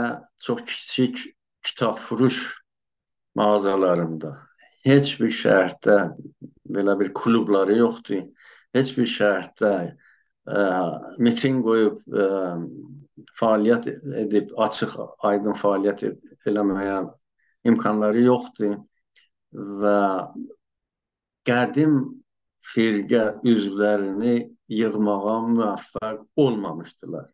çox kiçik kitabfuruş mağazalarında. Heç bir şəhərdə belə bir klubları yoxdur. Heç bir şəhərdə ə, miting qoyub fəaliyyət edib açıq, aydın fəaliyyət eləməyə imkanları yoxdur və qədim firqə üzvlərini yığmağa müvəffəq olmamışdılar.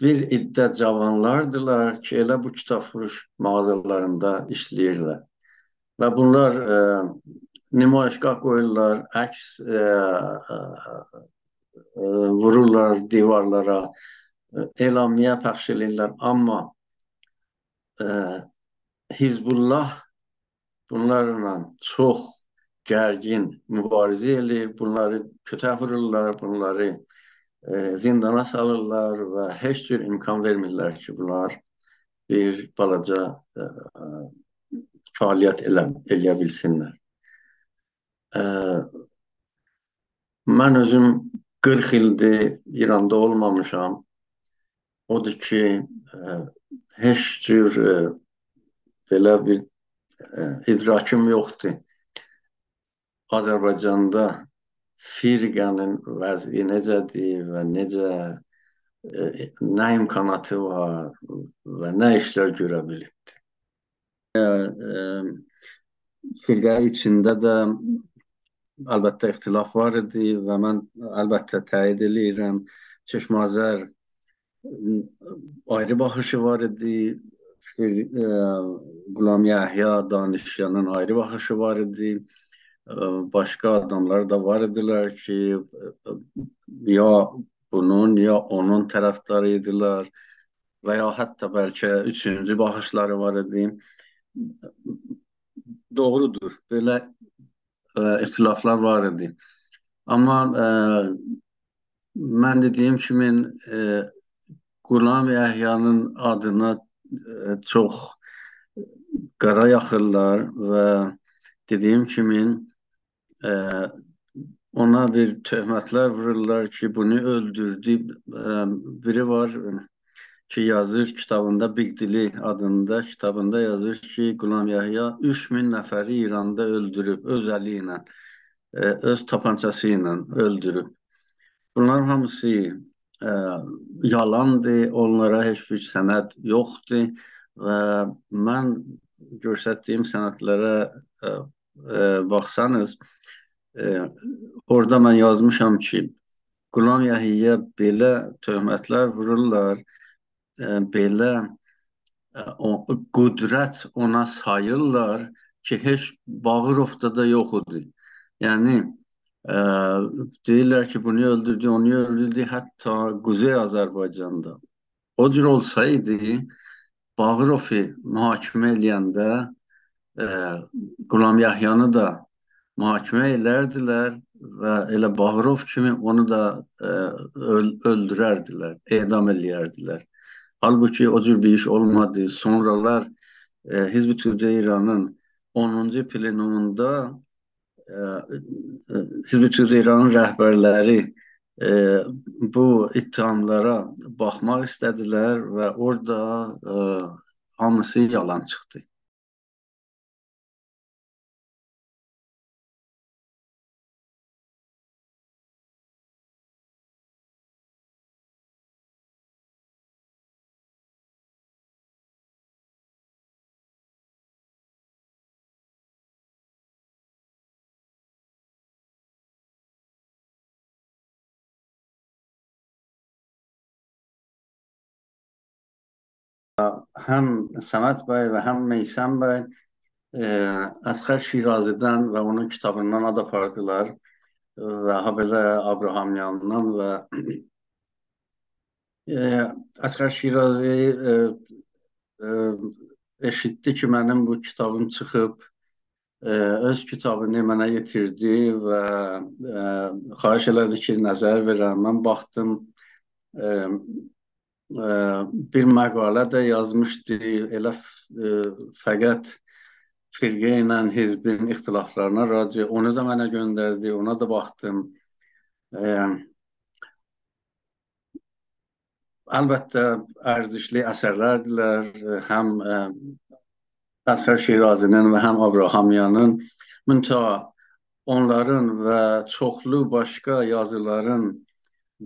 Bir iddə cavanlardılar ki, elə bu kitabfuruş mağazalarında işləyirlər. Və bunlar e, nümayişgah qoyurlar, əks e, e, vururlar divarlara, e, elamiyyə pəxş edirlər. Amma e, Hizbullah bunlarla çox gərgin mübarizə eləyir, bunları kötə vururlar, bunları e, zindana salırlar və heç cür imkan vermirlər ki, bunlar bir balaca e, fəaliyyət elə, eləyə bilsinlər. e, mən özüm 40 ildir İranda olmamışam. Odur ki, e, heç cür e, belə bir e, idrakim yoxdur. Azərbaycanda firqənin vəzi necədir və necə e, nə imkanatı var və nə işlər görə bilibdir. E, e, firqə içində də əlbəttə ixtilaf var idi və mən əlbəttə təyid edirəm. Çeşmazər ayrı baxışı var idi. Qulam Yahya Danışyanın ayrı baxışı var idi. Başqa adamlar da var idilər ki, ya bunun ya onun tərəfdarı idilər və ya hətta bəlkə üçüncü baxışları var idi. Doğrudur, belə ə, ixtilaflar var idi. Amma ə, mən dediyim kimi ə, Qulam Yahyanın adına ə, çox qara yaxırlar və dediyim kimi ə, ona bir töhmətlər vururlar ki, bunu öldürdü. Ə, biri var ki, yazır kitabında Big Dili adında kitabında yazır ki, Qulam Yahya 3000 nəfəri İranda öldürüb öz əli ilə, ə, öz tapancası ilə öldürüb. Bunlar hamısı ə, yalandır, onlara heç bir sənəd yoxdur və mən göstərdiyim sənədlərə ə, ə, baxsanız, ə, orada mən yazmışam ki, Qulam Yəhiyyə belə töhmətlər vururlar, belə o, qüdrət ona sayırlar ki, heç Bağırovda da yox idi. Yəni ə, deyirlər ki, bunu öldürdü, onu öldürdü, hətta Quzey Azərbaycanda. O cür olsaydı, Bağırovu mühakimə eləyəndə ə, Qulam Yahyanı da mühakimə edərdilər və elə Bağırov kimi onu da ə, öl öldürərdilər, edam eləyərdilər. Halbuki o cür bir iş olmadı. Sonralar e, Hizb-i Türk'ü İran'ın 10. plenumunda Hizb-i Türk İranın rəhbərləri e, bu ittihamlara baxmaq istədilər və orada e, hamısı yalan çıxdı. Həm Səməd bəy və həm Meysəm bəy e, Əsxər Şirazidən və onun kitabından ad apardılar və ha belə Abrahamyandan və e, Əsxər Şirazi e, e, eşitdi ki, mənim bu kitabım çıxıb e, öz kitabını mənə yetirdi və e, xahiş elədi ki, nəzər verəm. Mən baxdım e, bir məqalə də yazmışdı. Elə e, fəqət firqə ilə hizbin ixtilaflarına raci onu da mənə göndərdi. Ona da baxdım. E, əlbəttə ərzişli əsərlərdirlər. Həm e, Əsxər Şirazinin və həm Abrahamyanın müntəha onların və çoxlu başqa yazıların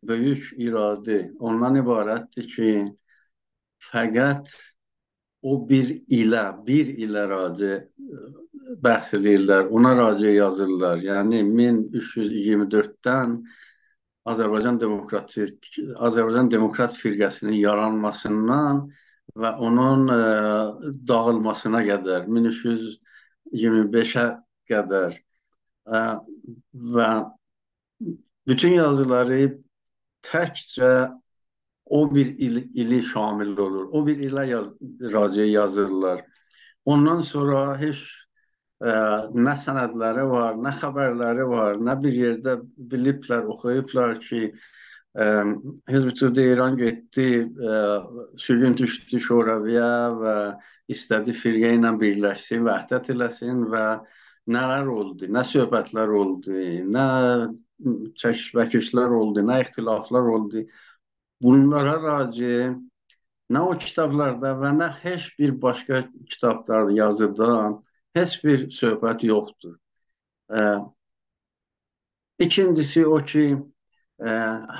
böyük iradə ondan ibarətdir ki, fəqət o bir ilə, bir ilə raci bəhs edirlər, ona raci yazırlar. Yəni 1324-dən Azərbaycan Demokratik Azərbaycan Demokrat firqəsinin yaranmasından və onun ə, e, dağılmasına qədər 1325-ə qədər ə, və bütün yazıları təkcə o bir il, ili şamil olur. O bir ilə yaz, raciə yazırlar. Ondan sonra heç ə, nə sənədləri var, nə xəbərləri var, nə bir yerdə biliblər, oxuyublar ki, Hizb-i Türk'də İran getdi, ə, sürgün düşdü Şoraviyə və istədi firqə ilə birləşsin, vəhdət eləsin və nələr oldu, nə söhbətlər oldu, nə çəkişbəkişlər oldu, nə ixtilaflar oldu. Bunlara raci nə o kitablarda və nə heç bir başqa kitablarda, yazıda heç bir söhbət yoxdur. İkincisi o ki,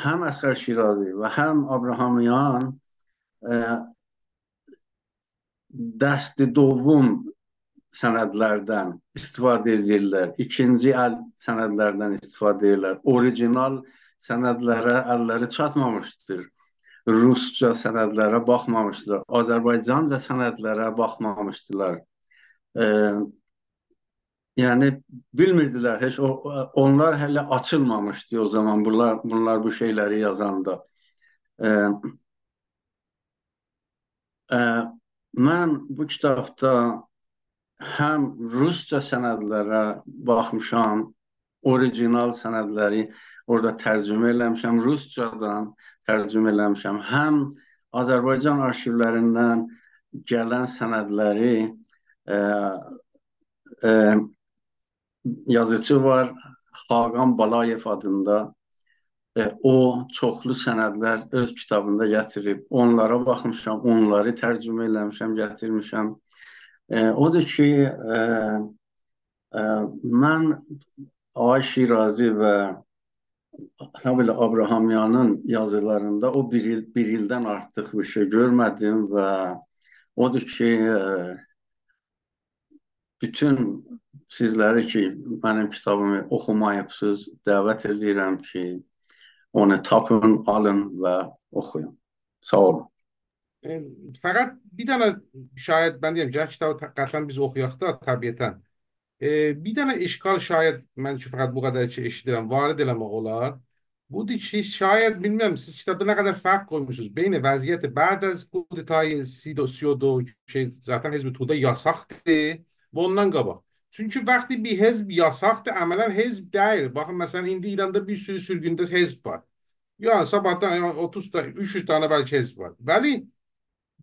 həm Əsqər Şirazi və həm Abrahamyan dəsti dovum sənədlərdən istifadə edirlər. İkinci əl sənədlərdən istifadə edirlər. Orijinal sənədlərə əlləri çatmamışdır. Rusca sənədlərə baxmamışdılar. Azərbaycanca sənədlərə baxmamışdılar. E, yəni bilmirdilər heç o onlar hələ açılmamışdı o zaman bunlar bunlar bu şeyləri yazanda. E, e, mən bu kitabda həm rusca sənədlərə baxmışam, orijinal sənədləri orada tərcümə eləmişəm, ruscadan tərcümə eləmişəm. Həm Azərbaycan arxivlərindən gələn sənədləri e, e, yazıcı var Xaqan Balayev adında e, o çoxlu sənədlər öz kitabında gətirib. Onlara baxmışam, onları tərcümə eləmişəm, gətirmişəm. Odur ki, e, e, mən Ay Şirazi və nə belə Abrahamyanın yazılarında o bir il bir ildən artıq bir şey görmədim və odur ki, e, bütün sizləri ki, mənim kitabımı oxumayıbsınız, dəvət edirəm ki, onu tapın, alın və oxuyun. Sağ olun. E, fəqət bir dənə şayət mən deyim, gəl kitabı qətlən biz oxuyaq da təbiətən. E, bir dənə işgal şayət mən ki fəqət bu qədər ki eşidirəm, varid eləmək olar. Budur ki, şayət bilmirəm siz kitabda nə qədər fərq qoymuşsunuz beyin vəziyyəti bəd az kudetayı Sido Siodo şey zaten Hizb Tuda yasaqdır və ondan qabaq. Çünki vaxtı bir hezb yasaqdır, əmələn hezb deyil. Baxın, məsələn, indi İranda bir sürü sürgündə hezb var. Yəni, sabahdan yəni, 30 da, 300 tane belki hezb var. Bəli,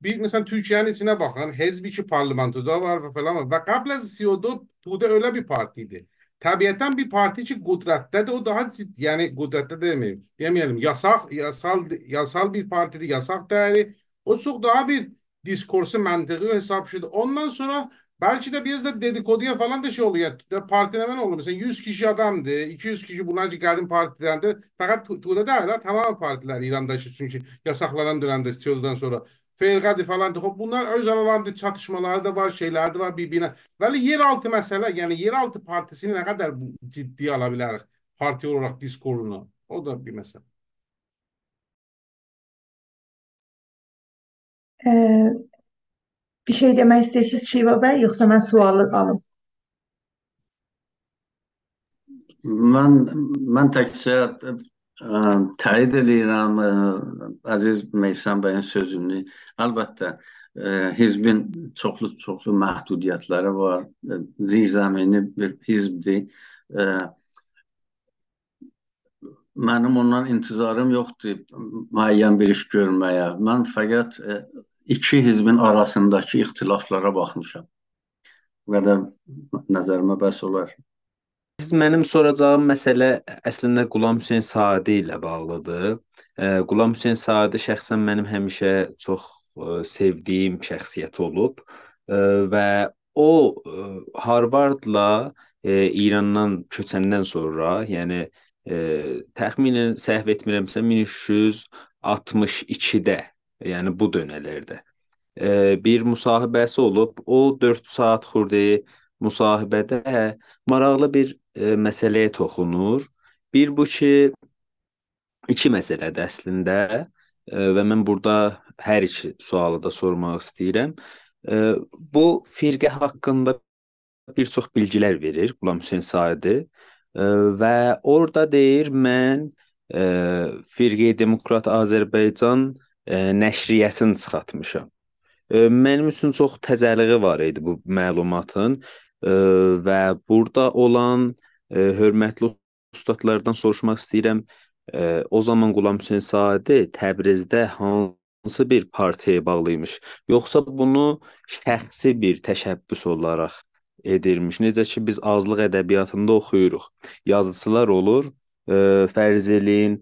bir mesela Türkiye'nin içine bakın. Hezbi ki parlamentoda var falan var. Ve qabla Siyodo Tuğda öyle bir partiydi. Tabiatan bir parti ki kudrette de o daha ciddi yani kudrette demeyeyim. Demeyelim yasak yasal yasal bir partiydi yasak değeri. O çok daha bir diskursu mantığı hesap şuydu. Ondan sonra belki de biraz da dedikoduya falan da şey oluyor. De partilemen oldu. Mesela 100 kişi adamdı. 200 kişi bunlar geldim partiden de. Fakat Tuğda ha. Tamam partiler İran'da çünkü yasaklanan dönemde Siyodo'dan sonra. Fergadi falan Hop bunlar öz aralarında çatışmaları da var, şeyler de var birbirine. Böyle yeraltı mesela yani yeraltı partisini ne kadar ciddi alabilir parti olarak diskorunu. O da bir mesele. Ee, bir şey demək istəyirsiniz Şiva bəy, yoxsa mən sualı alım? Mən mən təkcə Təyid edirəm əziz Meysan bəyin sözünü. Əlbəttə hizbin çoxlu-çoxlu məhdudiyyətləri var. Zirzəmini bir hizbdir. Mənim ondan intizarım yoxdur müəyyən bir iş görməyə. Mən fəqət iki hizbin arasındakı ixtilaflara baxmışam. Bu qədər nəzərimə bəs olar. Mənim soracağım məsələ əslində Qulam Hüseyn Sadi ilə bağlıdır. Qulam Hüseyn Sadi şəxsən mənim həmişə çox sevdiyim şəxsiyyət olub və o Harvardla İrandan köçəndən sonra, yəni təxminən səhv etmirəmsə 1362-də, yəni bu dönələrdə bir müsahibəsi olub. O 4 saat xurdi müsahibədə maraqlı bir e, məsələyə toxunur. Bir bu ki, iki məsələdir əslində e, və mən burada hər iki sualı da sormaq istəyirəm. E, bu firqə haqqında bir çox bilgilər verir Qulam Hüseyn Saidi e, və orada deyir mən e, Firqə Demokrat Azərbaycan e, nəşriyyəsini çıxartmışam. E, mənim üçün çox təzəliği var idi bu məlumatın e, və burada olan e, hörmətli ustadlardan soruşmaq istəyirəm. O zaman Qulam Hüseyn Sadi Təbrizdə hansı bir partiyaya bağlı imiş, yoxsa bunu şəxsi bir təşəbbüs olaraq edirmiş. Necə ki biz azlıq ədəbiyyatında oxuyuruq. Yazıçılar olur, fərz eləyin,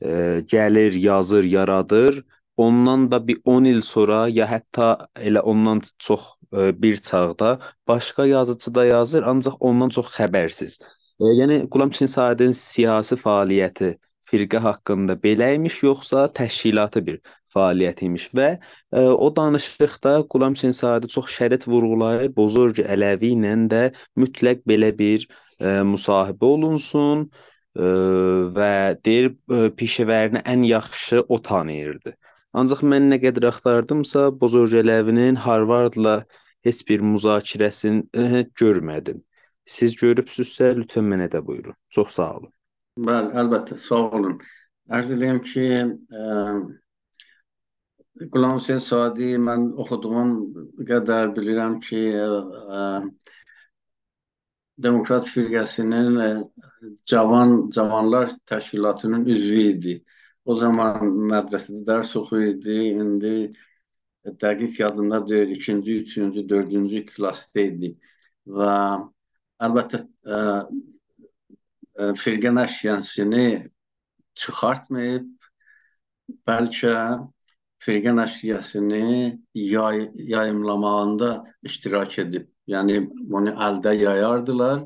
e, gəlir, yazır, yaradır. Ondan da bir 10 il sonra ya hətta elə ondan çox bir çağda başqa yazıçı da yazır, ancaq ondan çox xəbərsiz. E, yəni Qulam Sabit'in siyasi fəaliyyəti firqə haqqında belə imiş, yoxsa təşkilatı bir fəaliyyət imiş və ə, e, o danışıqda Qulam Sabit çox şərit vurğulayır. Bozorcu Ələvi ilə də mütləq belə bir ə, e, müsahibə olunsun ə, e, və deyir pişəvərini ən yaxşı o tanıyırdı. Ancaq mən nə qədər axtardımsa, Bozorcu Ələvinin Harvardla heç bir müzakirəsini görmədim. Siz görübsüzsə, lütfən mənə də buyurun. Çox sağ olun. Bəli, əlbəttə, sağ olun. Ərz edeyim ki, ə, Qulam Hüseyn Sadi mən oxuduğum qədər bilirəm ki, ə, Demokrat firqəsinin ə, cavan cavanlar təşkilatının üzvü idi. O zaman mədrəsədə dərs oxuyurdu. İndi dəqiq yadımda deyil, ikinci, üçüncü, dördüncü klassda idi. Və əlbəttə ə, ə, firqə nəşriyyəsini çıxartmayıb, bəlkə firqə nəşriyyəsini yay, yayımlamağında iştirak edib. Yəni bunu əldə yayardılar.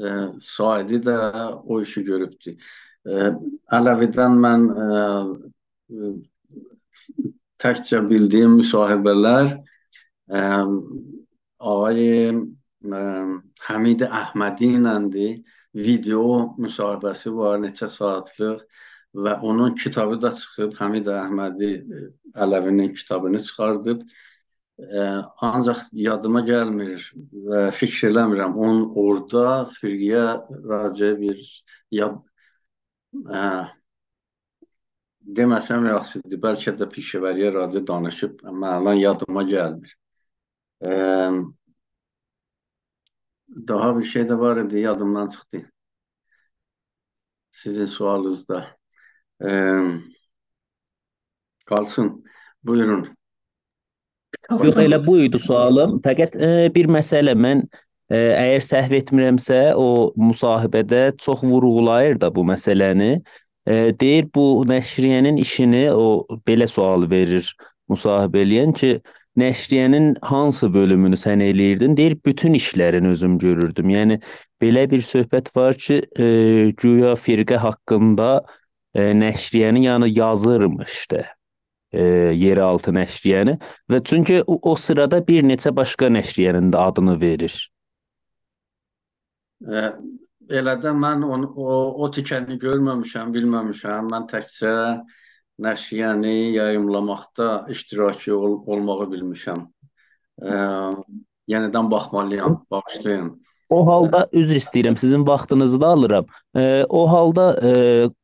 E, Saidi də o işi görübdü. E, Ələvidən mən e, təkcə bildiyim müsahibələr e, ağay e, Həmid Əhmədi iləndir. Video müsahibəsi var, neçə saatlıq və onun kitabı da çıxıb. Həmid Əhmədi Ələvinin kitabını çıxardıb. Ə, ancaq yadıma gəlmir və fikir eləmirəm. Onun orada firqəyə racə bir yad ə, deməsəm yaxşıdır. Bəlkə də pişəvəriyə racə danışıb, amma yadıma gəlmir. Ə, daha bir şey də var idi, yadımdan çıxdı. Sizin sualınızda. Ə, qalsın. Buyurun. Yox, elə bu idi sualım. Fəqət e, bir məsələ mən e, əgər səhv etmirəmsə, o müsahibədə çox vurğulayır da bu məsələni. E, deyir bu nəşriyyənin işini o belə sual verir müsahibə eləyən ki, nəşriyyənin hansı bölümünü sən eləyirdin? Deyir bütün işlərini özüm görürdüm. Yəni belə bir söhbət var ki, e, güya firqə haqqında e, nəşriyyəni yəni yazırmışdı e, yeraltı nəşriyyəni və çünki o, o sırada bir neçə başqa nəşriyyənin də adını verir. E, elə də mən onu, o, o tikəni görməmişəm, bilməmişəm. Mən təkcə nəşriyyəni yayımlamaqda iştirakçı ol, olmağı bilmişəm. E, yenidən baxmalıyam, bağışlayın. O halda üzr istəyirəm, sizin vaxtınızı da alıram. E, o halda e,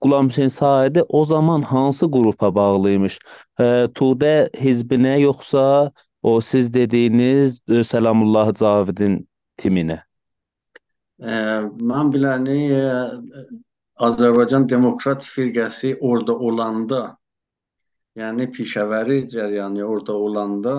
Qulam Hüseyn Saidi o zaman hansı qrupa bağlıymış? E, Tudə hizbinə yoxsa o siz dediyiniz e, Səlamullah Cavidin timinə? E, mən biləni e, Azərbaycan Demokrat Firqəsi orada olanda, yəni pişəvəri cəryanı orada olanda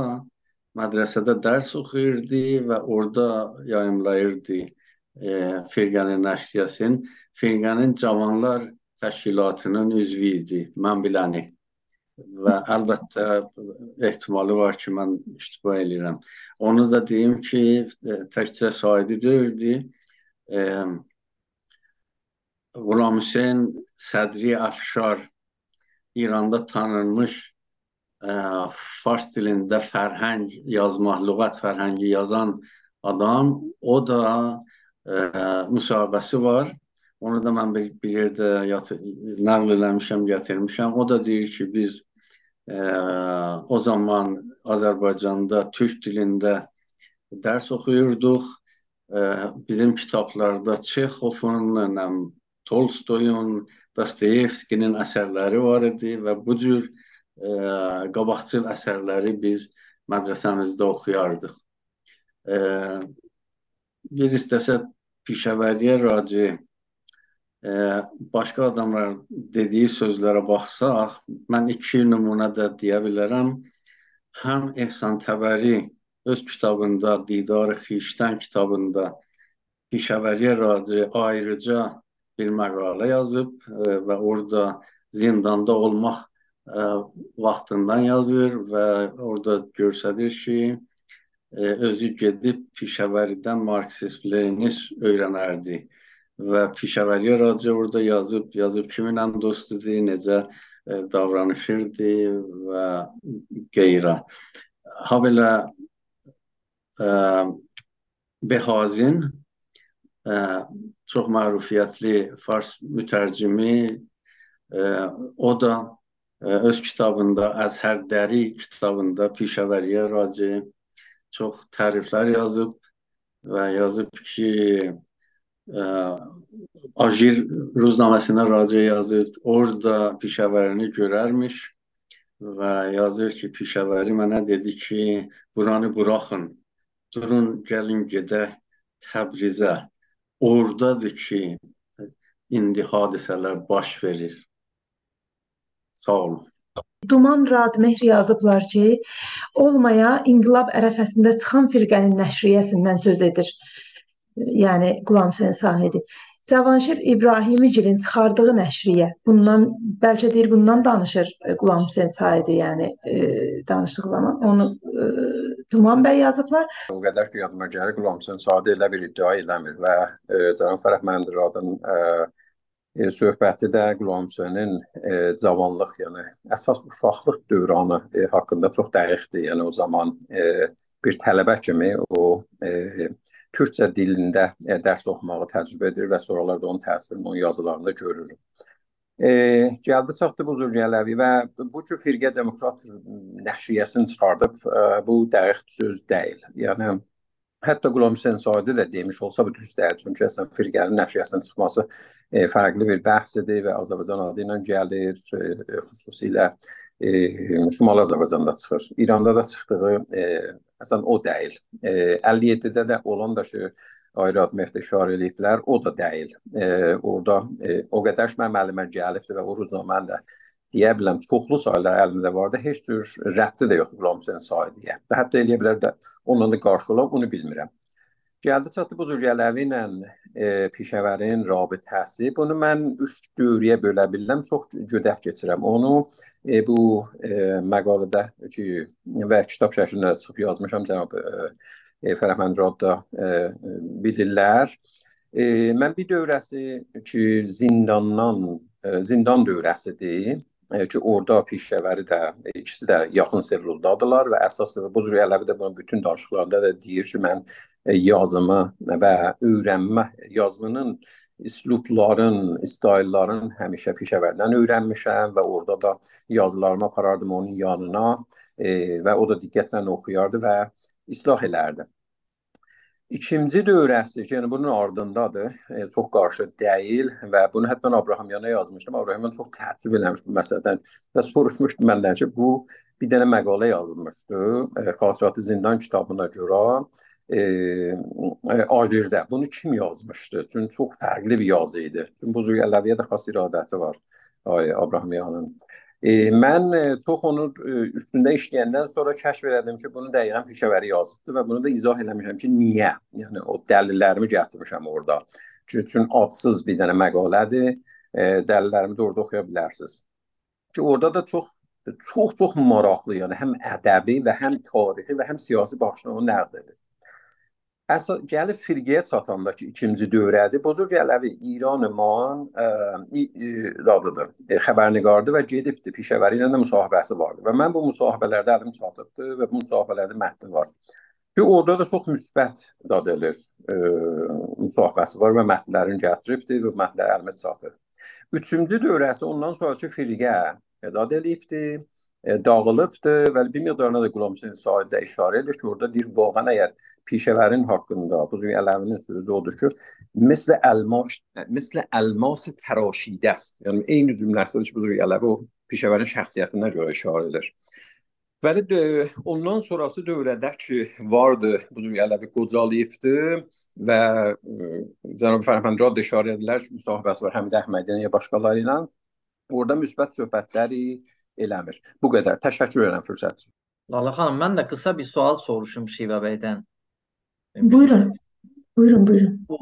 mədrəsədə dərs oxuyurdu və orada yayımlayırdı e, firqənin nəşriyyəsini. Firqənin Cavanlar Təşkilatının üzvü idi, mən biləni. Və əlbəttə ehtimalı var ki, mən iştiba edirəm. Onu da deyim ki, e, təkcə Saidi deyildi. E, Qulam Hüseyn Sədri Əfşar İranda tanınmış fars dilində fərhəng yazmaq, lüğət fərhəngi yazan adam, o da ə, müsahibəsi var. Onu da mən bir, bir yerdə nəql eləmişəm, gətirmişəm. O da deyir ki, biz ə, o zaman Azərbaycanda türk dilində dərs oxuyurduq. Ə, bizim kitablarda Çexovun, Tolstoyun, Dostoyevskinin əsərləri var idi və bu cür ə, qabaqcıl əsərləri biz mədrəsəmizdə oxuyardıq. Ə, biz istəsə pişəvəriyə raci ə, başqa adamlar dediyi sözlərə baxsaq, mən iki nümunə də deyə bilərəm. Həm Ehsan Təbəri öz kitabında Didar Xişdən kitabında Pişəvəriyə Raci ayrıca bir məqalə yazıb e, və orada zindanda olmaq e, vaxtından yazır və orada göstərir ki, e, özü gedib Pişəvəridən Marksist-Leninist öyrənərdi və Pişəvəriyə Raci orada yazıb, yazıb kiminlə dostdur, necə davranışırdı və qeyrə. Habelə Behazin çox mərufiyyətli fars mütərcimi o da öz kitabında Əzhər Dəri kitabında Pişəvəriyə raci çox təriflər yazıb və yazıb ki Ajir ruznaməsinə raci yazır. Orada Pişəvərini görərmiş və yazır ki, Pişəvəri mənə dedi ki, buranı buraxın. Durun, gəlin gedək Təbrizə. Ordadır ki, indi hadisələr baş verir. Sağ olun. Duman Radmehri yazıblar ki, olmaya inqilab ərəfəsində çıxan firqənin nəşriyyəsindən söz edir yəni Qulam Hüseyn Sahidi. Cavanşir İbrahimigilin çıxardığı nəşriyə bundan bəlkə deyir bundan danışır e, Qulam Hüseyn Saidi, yəni e, danışdıq zaman onu e, Duman bəy yazıblar. O qədər ki yadıma gəlir Qulam Hüseyn Saidi elə bir iddia eləmir və e, Cənab Fərəh Məndiradın e, e, söhbəti də Qulam Hüseynin e, cavanlıq, yəni əsas uşaqlıq dövranı e, haqqında çox dəqiqdir. Yəni o zaman e, bir tələbə kimi o e, türkcə dilində e, dərs oxumağı təcrübə edir və sonralar da onun təsirini onun yazılarında görürük. E, gəldi çatdı bu Zürgələvi və bu cür firqə demokrat nəşriyyəsini çıxardıb, e, bu dəqiq söz deyil. Yəni Hətta Qulam Hüseyn Saidi də demiş olsa bu düz deyil. Çünki əslən firqənin nəşriyyəsinin çıxması e, fərqli bir bəhsdir və Azərbaycan adı ilə gəlir, e, xüsusilə e, Şimali Azərbaycanda çıxır. İranda da çıxdığı e, əslən o deyil. E, 57-də də olan da ki, Ayrad Mehdi işarə eləyiblər, o da deyil. E, orada e, o qədər müəllimə gəlibdi və o ruznamə də deyə biləm çoxlu sayılar əlimdə vardı. Heç cür rəbti də yoxdur Qulam Hüseyn Saidiyə. Və hətta eləyə bilər də onunla qarşı olam, onu bilmirəm. Gəldi çatdı bu Zülgələvi ilə e, Pişəvərin rabitəsi. Bunu mən üç dövrəyə bölə bilirəm. Çox gödək keçirəm. Onu e, bu e, məqalədə ki və kitab şəklində çıxıb yazmışam cənab e, Fərəhmənd Radda e, bilirlər. E, mən bir dövrəsi ki zindandan e, zindan dövrəsidir ki, orada pişəvəri də ikisi də yaxın serluldadırlar və əsas bu cür Ələvi də bunun bütün danışıqlarında da deyir ki, mən yazımı və öyrənmə yazımının üslubların, istailların həmişə pişəvərdən öyrənmişəm və orada da yazılarımı aparardım onun yanına e, və o da diqqətlə oxuyardı və islah elərdi. İkinci dövrəsi yəni bunun ardındadır, e, çox qarşı deyil və bunu hətta mən Abrahamyana yazmışdım. Abrahamyan çox təəccüb eləmişdi məsələdən və soruşmuşdu məndən ki, bu bir dənə məqalə yazılmışdı, e, Xatirəti Zindan kitabına görə e, e, Agirdə. Bunu kim yazmışdı? Çünki çox fərqli bir yazı idi. Çünki bu Züyələviyə də xas iradəti var. Ay Abrahamyanın. E, mən e, çox onu e, üstündə işləyəndən sonra kəşf elədim ki, bunu dəqiqən Pişəvəri yazıbdı və bunu da izah eləmişəm ki, niyə? Yəni o dəlillərimi gətirmişəm orada. Çünki adsız bir dənə məqalədir. E, dəlillərimi də orada oxuya bilərsiniz. Ki orada da çox çox çox maraqlı, yəni həm ədəbi və həm tarixi və həm siyasi baxışdan onu nəqd edir. Əsas gəlib firqəyə çatanda ki, ikinci dövrədir. Bozorg Ələvi İran man dadıdır, e, xəbərniqardır və gedibdi Pişəvəri ilə də müsahibəsi vardı və mən bu müsahibələrdə əlim çatıbdı və bu müsahibələrdə mətni var. Ki orada da çox müsbət dad edir, e, müsahibəsi var və mətnlərini gətiribdi və mətnləri əlimə çatır. Üçüncü dövrəsi ondan sonraki firqə dad eləyibdi e, E, dağılıbdır və bir miqdarına da Qulam Hüseyn Said işarə edir ki, orada deyir, vaqən əgər pişəvərin haqqında, bu cür Ələvinin sözü odur ki, mislə əlmas, e, mislə əlmas təraşidəst. Yəni eyni cümləsidir ki, bu cür Ələvi o pişəvərin şəxsiyyətinə görə işarə edir. Bəli, ondan sonrası dövrədə ki, vardı, bu cür Ələvi qocalıyıbdır və e, cənab Fərhəmcad işarə edirlər ki, müsahibəsi var Həmidə Əhmədiyyə başqaları ilə. Orada müsbət söhbətləri, eləmir. Bu qədər. Təşəkkür edirəm fürsət üçün. Lala xanım, mən də qısa bir sual soruşum Şivə bəydən. Buyurun, buyurun, buyurun. Bu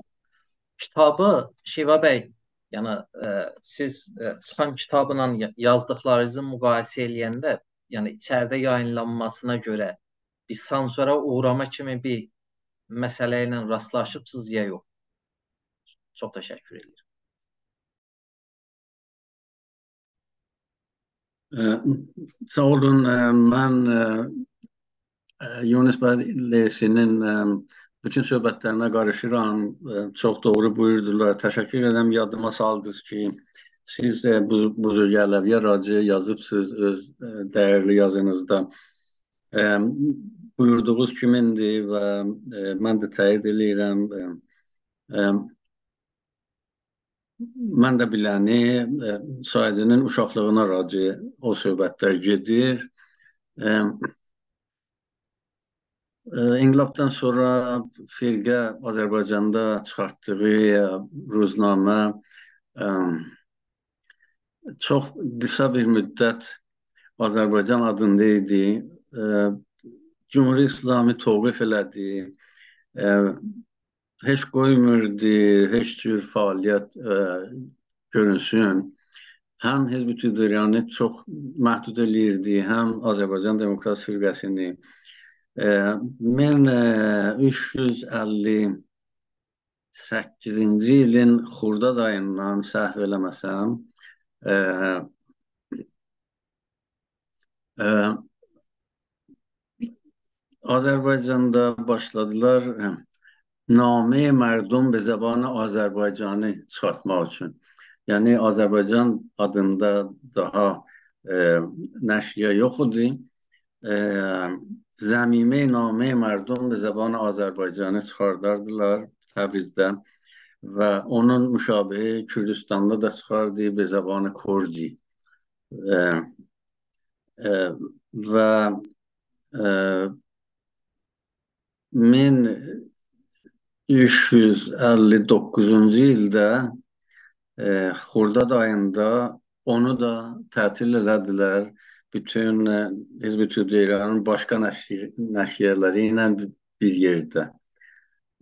kitabı Şivə bəy, yəni ə, siz ə, çıxan kitabla yazdıqlarınızı müqayisə eləyəndə, yəni içəridə yayınlanmasına görə bir sansura uğrama kimi bir məsələ ilə rastlaşıbsınız ya yox? Çox təşəkkür edirəm. Sağ olun. Mən Yunus Bələsinin bütün söhbətlərinə qarışıram. Çox doğru buyurdular. Təşəkkür edirəm yadıma saldınız ki, siz bu, bu Gələviyə Racı yazıbsınız öz dəyərli yazınızda. Buyurduğunuz kimindir və mən də təyid edirəm. Mən də biləni Saidinin uşaqlığına racı o söhbətlər gedir. E, İnqilabdan sonra firqə Azərbaycanda çıxartdığı ruznamə çox qısa bir müddət Azərbaycan adında idi. Cümhuriyyət İslami təvqif elədi heç qoymurdu heç cür fəaliyyət ə, görünsün. Həm Hizb-i Tüdüryanı çox məhdud eləyirdi, həm Azərbaycan Demokrat Firqəsini. Ə, mən ə, 358-ci ilin Xurdad ayından səhv eləməsəm, ə, ə, Azərbaycanda başladılar نامه مردم به زبان آذربایجانی چاتما چون. یعنی آذربایجان آدمدا ده نشیا یو خودی. زمینه نامه مردم به زبان آذربایجانی چخار دردلار تبریزدن و اونون مشابه کردستانده ده چخار به زبان کردی. و من 359-cu ildə e, Xurdad ayında onu da tətil elədilər. Bütün e, Hizb-i Tüdeyranın başqa nəşriyələri ilə bir yerdə.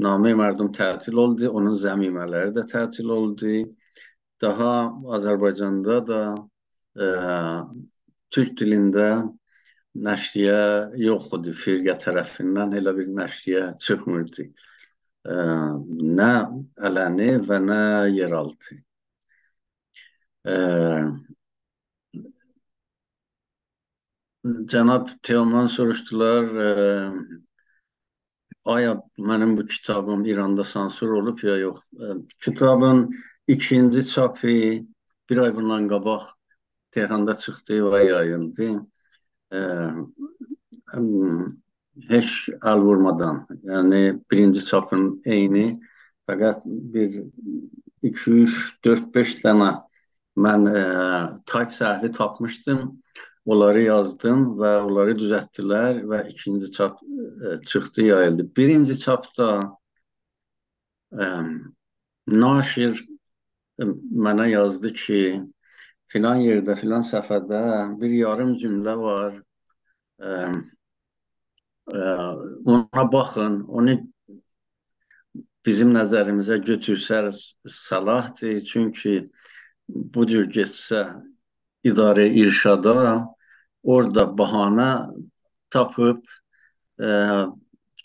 Namə mərdum tətil oldu, onun zəmimələri də tətil oldu. Daha Azərbaycanda da e, türk dilində nəşriyə yox idi. Firqə tərəfindən elə bir nəşriyə çıxmırdı nə ələni və nə yeraltı. Cənab Teoman soruşdular, aya mənim bu kitabım İranda sansür olub ya yox. Kitabın ikinci çapı bir ay bundan qabaq Tehranda çıxdı və yayıldı heç əl vurmadan, yəni birinci çapın eyni, fəqət bir 2 3 4 5 dənə mən e, tayp səhvi tapmışdım. Onları yazdım və onları düzəltdilər və ikinci çap e, çıxdı, yayıldı. Birinci çapda e, naşir e, mənə yazdı ki, filan yerdə, filan səhifədə bir yarım cümlə var. E, ona baxın, onu bizim nəzərimizə götürsəz salahdır. Çünki bu cür getsə idarə irşada orada bahana tapıb e,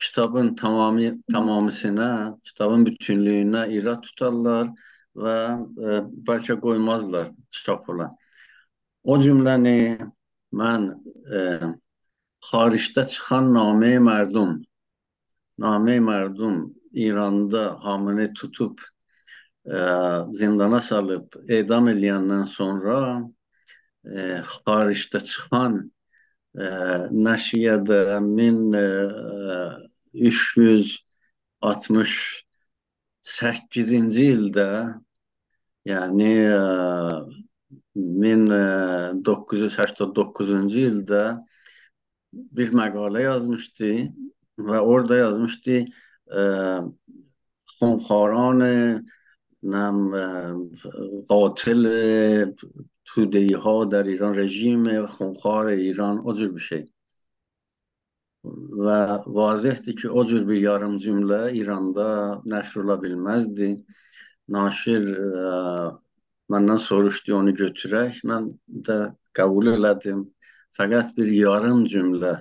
kitabın tamamı tamamısına, kitabın bütünlüyünə irad tutarlar və e, bəlkə qoymazlar çap ola. O cümləni mən e, xaricdə çıxan namə mərdum. Namə mərdum İranda hamını tutub ə, e, zindana salıb edam eləyəndən sonra ə, e, xaricdə çıxan ə, e, nəşriyyədə 1368-ci ildə yəni ə, 1989-cu ildə bir məqalə yazmışdı və orada yazmışdı e, xonxaran نم قاتل توده ها در ایران رژیم خونخوار ایران o cür bir şey. və vazəhdir ki, o cür bir yarım cümlə İranda nəşr ola bilməzdi. Naşir ə, məndən soruşdu onu götürək. Mən də qəbul elədim. Fəqət bir yarım cümlə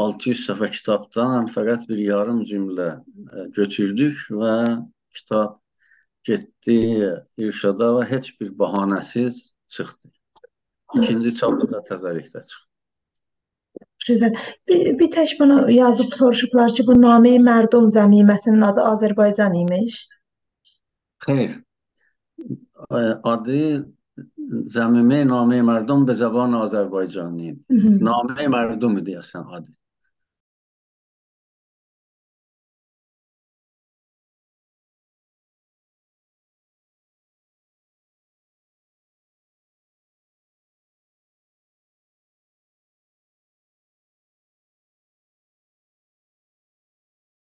600 səhifə kitabdan fəqət bir yarım cümlə ə, götürdük və kitab getdi İrşada və heç bir bəhanəsiz çıxdı. İkinci çapı da təzərrükdə çıxdı. Gözəl. Bir, bir tək bunu yazıb soruşublar ki, bu Name-i Mərdum zəmiməsinin adı Azərbaycan imiş. Xeyr. Adı زمیمه نامه مردم به زبان آذربایجانی نامه مردم دی اصلا عادی.